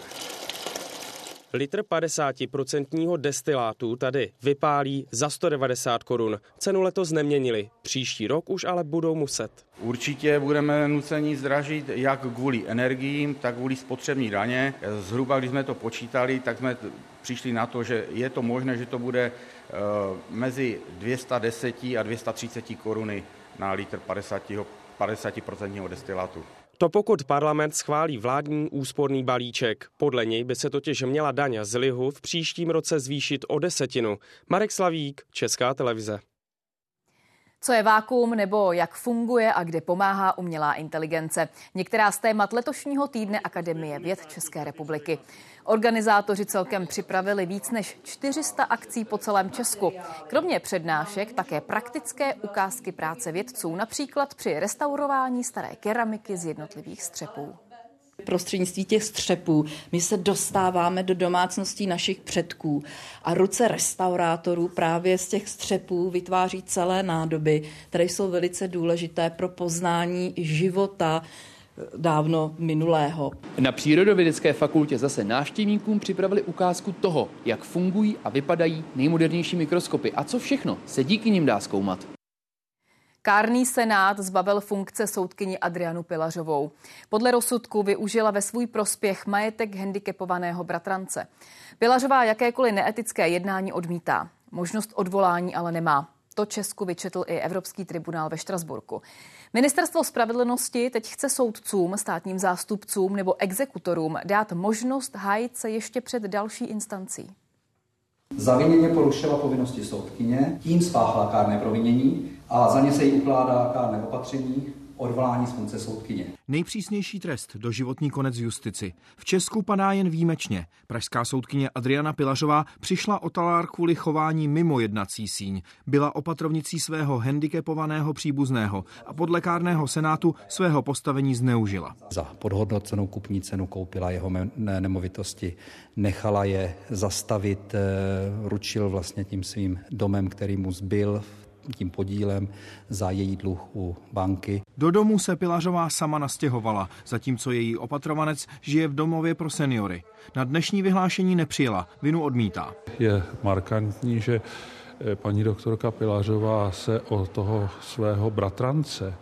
Litr 50% destilátu tady vypálí za 190 korun. Cenu letos neměnili, příští rok už ale budou muset. Určitě budeme nuceni zdražit jak kvůli energiím, tak kvůli spotřební daně. Zhruba, když jsme to počítali, tak jsme přišli na to, že je to možné, že to bude mezi 210 a 230 koruny na litr 50% 50% destilátu. To pokud parlament schválí vládní úsporný balíček. Podle něj by se totiž měla daň z lihu v příštím roce zvýšit o desetinu. Marek Slavík, Česká televize. Co je vákuum nebo jak funguje a kde pomáhá umělá inteligence? Některá z témat letošního týdne Akademie věd České republiky. Organizátoři celkem připravili víc než 400 akcí po celém Česku. Kromě přednášek také praktické ukázky práce vědců, například při restaurování staré keramiky z jednotlivých střepů prostřednictví těch střepů my se dostáváme do domácností našich předků a ruce restaurátorů právě z těch střepů vytváří celé nádoby, které jsou velice důležité pro poznání života dávno minulého. Na Přírodovědecké fakultě zase návštěvníkům připravili ukázku toho, jak fungují a vypadají nejmodernější mikroskopy a co všechno se díky nim dá zkoumat. Kárný senát zbavil funkce soudkyni Adrianu Pilařovou. Podle rozsudku využila ve svůj prospěch majetek handicapovaného bratrance. Pilařová jakékoliv neetické jednání odmítá. Možnost odvolání ale nemá. To Česku vyčetl i Evropský tribunál ve Štrasburku. Ministerstvo spravedlnosti teď chce soudcům, státním zástupcům nebo exekutorům dát možnost hájit se ještě před další instancí. Zaviněně porušila povinnosti soudkyně, tím spáchala kárné provinění a za ně se jí ukládá kárné opatření, odvolání z funkce soudkyně. Nejpřísnější trest do životní konec justici. V Česku padá jen výjimečně. Pražská soudkyně Adriana Pilařová přišla o talár kvůli chování mimo jednací síň. Byla opatrovnicí svého handicapovaného příbuzného a podle kárného senátu svého postavení zneužila. Za podhodnocenou kupní cenu koupila jeho nemovitosti, nechala je zastavit, eh, ručil vlastně tím svým domem, který mu zbyl tím podílem za její dluh u banky. Do domu se Pilařová sama nastěhovala, zatímco její opatrovanec žije v domově pro seniory. Na dnešní vyhlášení nepřijela, vinu odmítá. Je markantní, že eh, paní doktorka Pilařová se o toho svého bratrance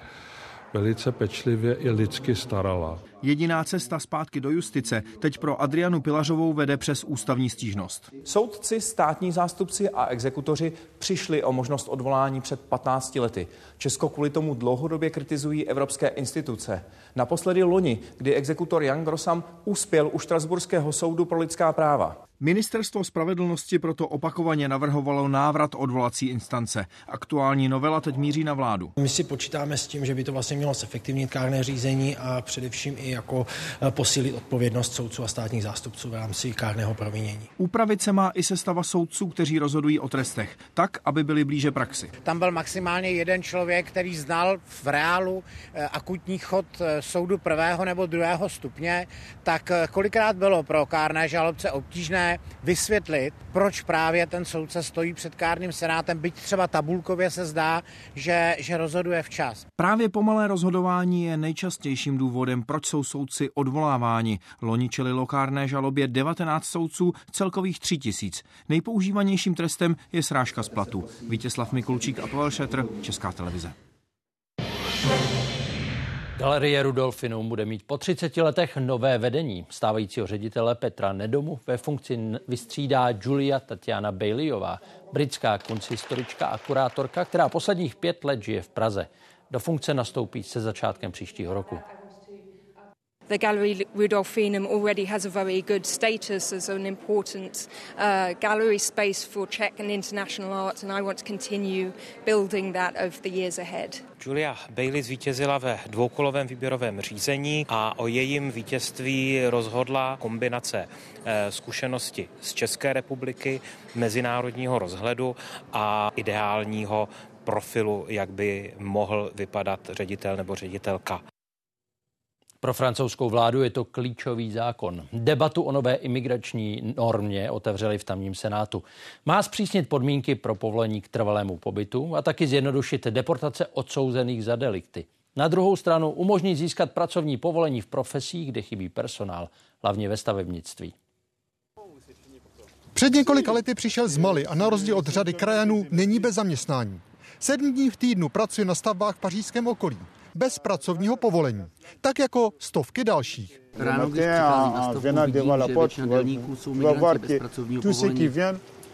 velice pečlivě i lidsky starala. Jediná cesta zpátky do justice teď pro Adrianu Pilařovou vede přes ústavní stížnost. Soudci, státní zástupci a exekutoři přišli o možnost odvolání před 15 lety. Česko kvůli tomu dlouhodobě kritizují evropské instituce. Naposledy loni, kdy exekutor Jan Grosam uspěl u Štrasburského soudu pro lidská práva. Ministerstvo spravedlnosti proto opakovaně navrhovalo návrat odvolací instance. Aktuální novela teď míří na vládu. My si počítáme s tím, že by to vlastně mělo zefektivnit kárné řízení a především i jako eh, posílit odpovědnost soudců a státních zástupců v rámci kárného provinění. Upravit se má i sestava soudců, kteří rozhodují o trestech, tak, aby byli blíže praxi. Tam byl maximálně jeden člověk, který znal v reálu eh, akutní chod eh, soudu prvého nebo druhého stupně, tak kolikrát bylo pro kárné žalobce obtížné vysvětlit, proč právě ten soudce stojí před kárným senátem, byť třeba tabulkově se zdá, že, že rozhoduje včas. Právě pomalé rozhodování je nejčastějším důvodem, proč jsou soudci odvoláváni. Loni čeli lokárné žalobě 19 soudců, celkových 3 tisíc. Nejpoužívanějším trestem je srážka z platu. Vítězslav Mikulčík a Pavel Šetr, Česká televize. Galerie Rudolfinum bude mít po 30 letech nové vedení. Stávajícího ředitele Petra Nedomu ve funkci vystřídá Julia Tatiana Baileyová, britská kunsthistorička a kurátorka, která posledních pět let žije v Praze. Do funkce nastoupí se začátkem příštího roku. The Gallery Rudolfinum already has a very good status as an important uh, gallery space for Czech and international art, and I want to continue building that over the years ahead. Julia Bailey zvítězila ve dvoukolovém výběrovém řízení a o jejím vítězství rozhodla kombinace eh, zkušenosti z České republiky, mezinárodního rozhledu a ideálního profilu, jak by mohl vypadat ředitel nebo ředitelka. Pro francouzskou vládu je to klíčový zákon. Debatu o nové imigrační normě otevřeli v tamním senátu. Má zpřísnit podmínky pro povolení k trvalému pobytu a taky zjednodušit deportace odsouzených za delikty. Na druhou stranu umožní získat pracovní povolení v profesích, kde chybí personál, hlavně ve stavebnictví. Před několika lety přišel z Mali a na rozdíl od řady krajanů není bez zaměstnání. Sedm dní v týdnu pracuje na stavbách v pařížském okolí bez pracovního povolení, tak jako stovky dalších. Ráno, když na stavbu, že většina dělníků jsou migranti bez pracovního povolení.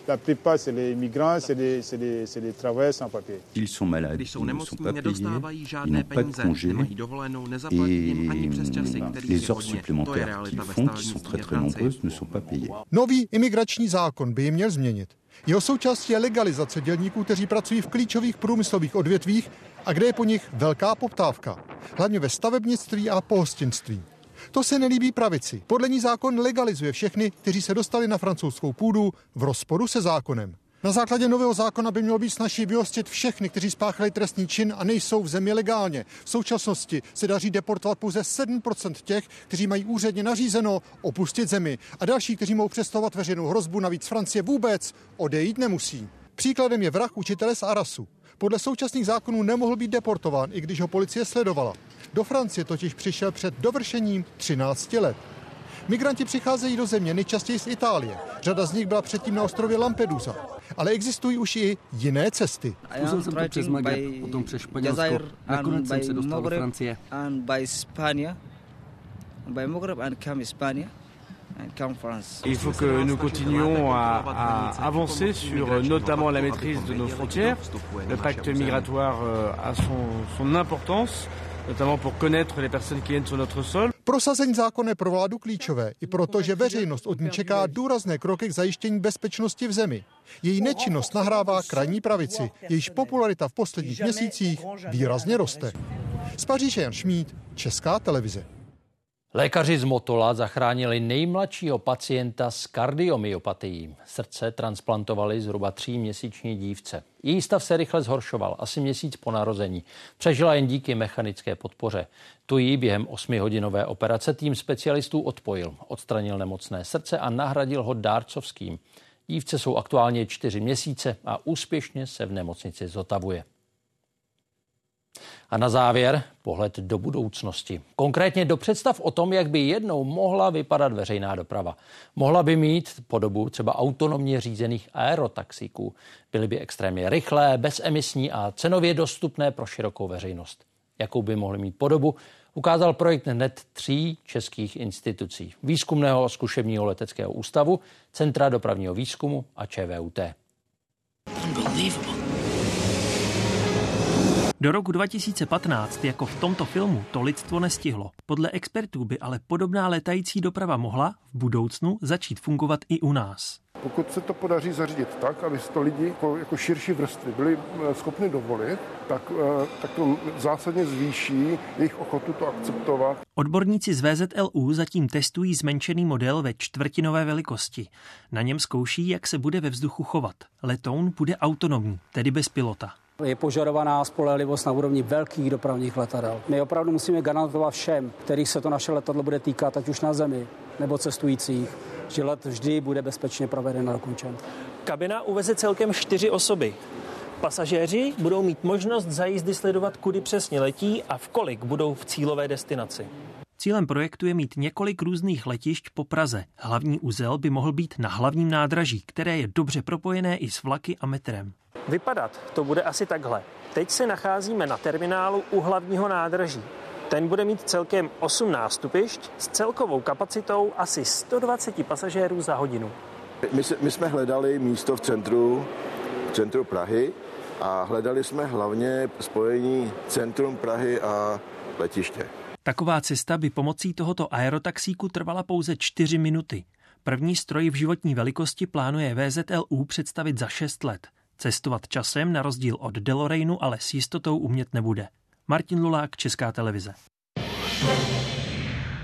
La plupart, c'est les migrants, c'est des, c'est des, c'est des travailleurs sans papier. Ils sont malades, Když jsou ils ne nemocní, sont pas payés, nedostávají ils žádné n'ont pas de peníze, congé nemají dovolenou, nezaplatí jim ani přes časy, et kterých les heures supplémentaires qu'ils font, qui sont très très nombreuses, ne sont pas payées. Nový imigrační zákon by ji měl změnit. Jeho součástí je legalizace dělníků, kteří pracují v klíčových průmyslových odvětvích a kde je po nich velká poptávka, hlavně ve stavebnictví a pohostinství. To se nelíbí pravici. Podle ní zákon legalizuje všechny, kteří se dostali na francouzskou půdu v rozporu se zákonem. Na základě nového zákona by mělo být snažší vyhostit všechny, kteří spáchali trestný čin a nejsou v zemi legálně. V současnosti se daří deportovat pouze 7% těch, kteří mají úředně nařízeno opustit zemi. A další, kteří mohou představovat veřejnou hrozbu, navíc Francie vůbec odejít nemusí. Příkladem je vrah učitele z Arasu. Podle současných zákonů nemohl být deportován, i když ho policie sledovala. Do Francie totiž přišel před dovršením 13 let. Migranti přicházejí do země nejčastěji z Itálie. Řada z nich byla předtím na ostrově Lampedusa. Ale existují už i jiné cesty. Zkusil jsem to přes Magreb, potom přes Španělsko. Nakonec jsem se dostal do Francie. And by Spania, by Maghreb and come Spania. Il faut que nous continuions à, à avancer sur notamment la maîtrise de nos frontières. Le pacte migratoire euh, a son, son importance, notamment pour connaître les personnes qui viennent sur notre sol. Prosazení zákona je pro vládu klíčové, i proto, že veřejnost od ní čeká důrazné kroky k zajištění bezpečnosti v zemi. Její nečinnost nahrává krajní pravici, jejíž popularita v posledních měsících výrazně roste. Z Paříže Jan Šmíd, Česká televize. Lékaři z Motola zachránili nejmladšího pacienta s kardiomyopatií. Srdce transplantovali zhruba tříměsíční dívce. Její stav se rychle zhoršoval, asi měsíc po narození. Přežila jen díky mechanické podpoře. Tu jí během osmihodinové operace tým specialistů odpojil. Odstranil nemocné srdce a nahradil ho dárcovským. Dívce jsou aktuálně čtyři měsíce a úspěšně se v nemocnici zotavuje. A na závěr pohled do budoucnosti. Konkrétně do představ o tom, jak by jednou mohla vypadat veřejná doprava. Mohla by mít podobu třeba autonomně řízených aerotaxíků. Byly by extrémně rychlé, bezemisní a cenově dostupné pro širokou veřejnost. Jakou by mohly mít podobu, ukázal projekt hned tří českých institucí. Výzkumného zkušebního leteckého ústavu, Centra dopravního výzkumu a ČVUT. Do roku 2015, jako v tomto filmu, to lidstvo nestihlo. Podle expertů by ale podobná letající doprava mohla v budoucnu začít fungovat i u nás. Pokud se to podaří zařídit tak, aby to lidi jako, jako širší vrstvy byli eh, schopni dovolit, tak, eh, tak to zásadně zvýší jejich ochotu to akceptovat. Odborníci z VZLU zatím testují zmenšený model ve čtvrtinové velikosti. Na něm zkouší, jak se bude ve vzduchu chovat. Letoun bude autonomní, tedy bez pilota. Je požadovaná spolehlivost na úrovni velkých dopravních letadel. My opravdu musíme garantovat všem, kterých se to naše letadlo bude týkat, ať už na zemi nebo cestujících, že let vždy bude bezpečně proveden a dokončen. Kabina uveze celkem čtyři osoby. Pasažéři budou mít možnost za jízdy sledovat, kudy přesně letí a v kolik budou v cílové destinaci. Cílem projektu je mít několik různých letišť po Praze. Hlavní úzel by mohl být na hlavním nádraží, které je dobře propojené i s vlaky a metrem. Vypadat to bude asi takhle. Teď se nacházíme na terminálu u hlavního nádraží. Ten bude mít celkem 8 nástupišť s celkovou kapacitou asi 120 pasažérů za hodinu. My, my jsme hledali místo v centru, v centru Prahy a hledali jsme hlavně spojení centrum Prahy a letiště. Taková cesta by pomocí tohoto aerotaxíku trvala pouze 4 minuty. První stroj v životní velikosti plánuje VZLU představit za 6 let. Cestovat časem na rozdíl od Deloreinu ale s jistotou umět nebude. Martin Lulák, Česká televize.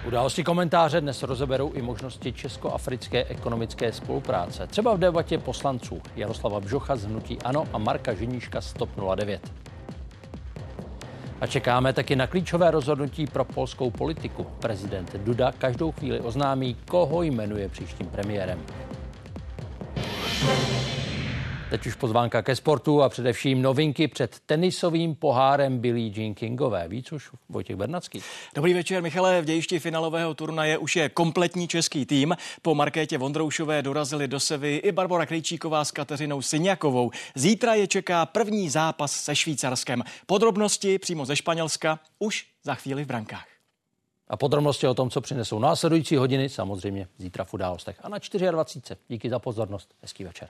Události komentáře dnes rozeberou i možnosti česko-africké ekonomické spolupráce. Třeba v debatě poslanců Jaroslava Bžocha z Hnutí Ano a Marka Ženíška z TOP 09. A čekáme taky na klíčové rozhodnutí pro polskou politiku. Prezident Duda každou chvíli oznámí, koho jmenuje příštím premiérem. Teď už pozvánka ke sportu a především novinky před tenisovým pohárem Billie Jean Kingové. Víc už Vojtěch Bernacký. Dobrý večer, Michale. V dějišti finálového turnaje už je kompletní český tým. Po Markétě Vondroušové dorazili do Sevy i Barbara Krejčíková s Kateřinou Syňakovou. Zítra je čeká první zápas se Švýcarskem. Podrobnosti přímo ze Španělska už za chvíli v brankách. A podrobnosti o tom, co přinesou následující hodiny, samozřejmě zítra v událostech. A na 24. Díky za pozornost. Hezký večer.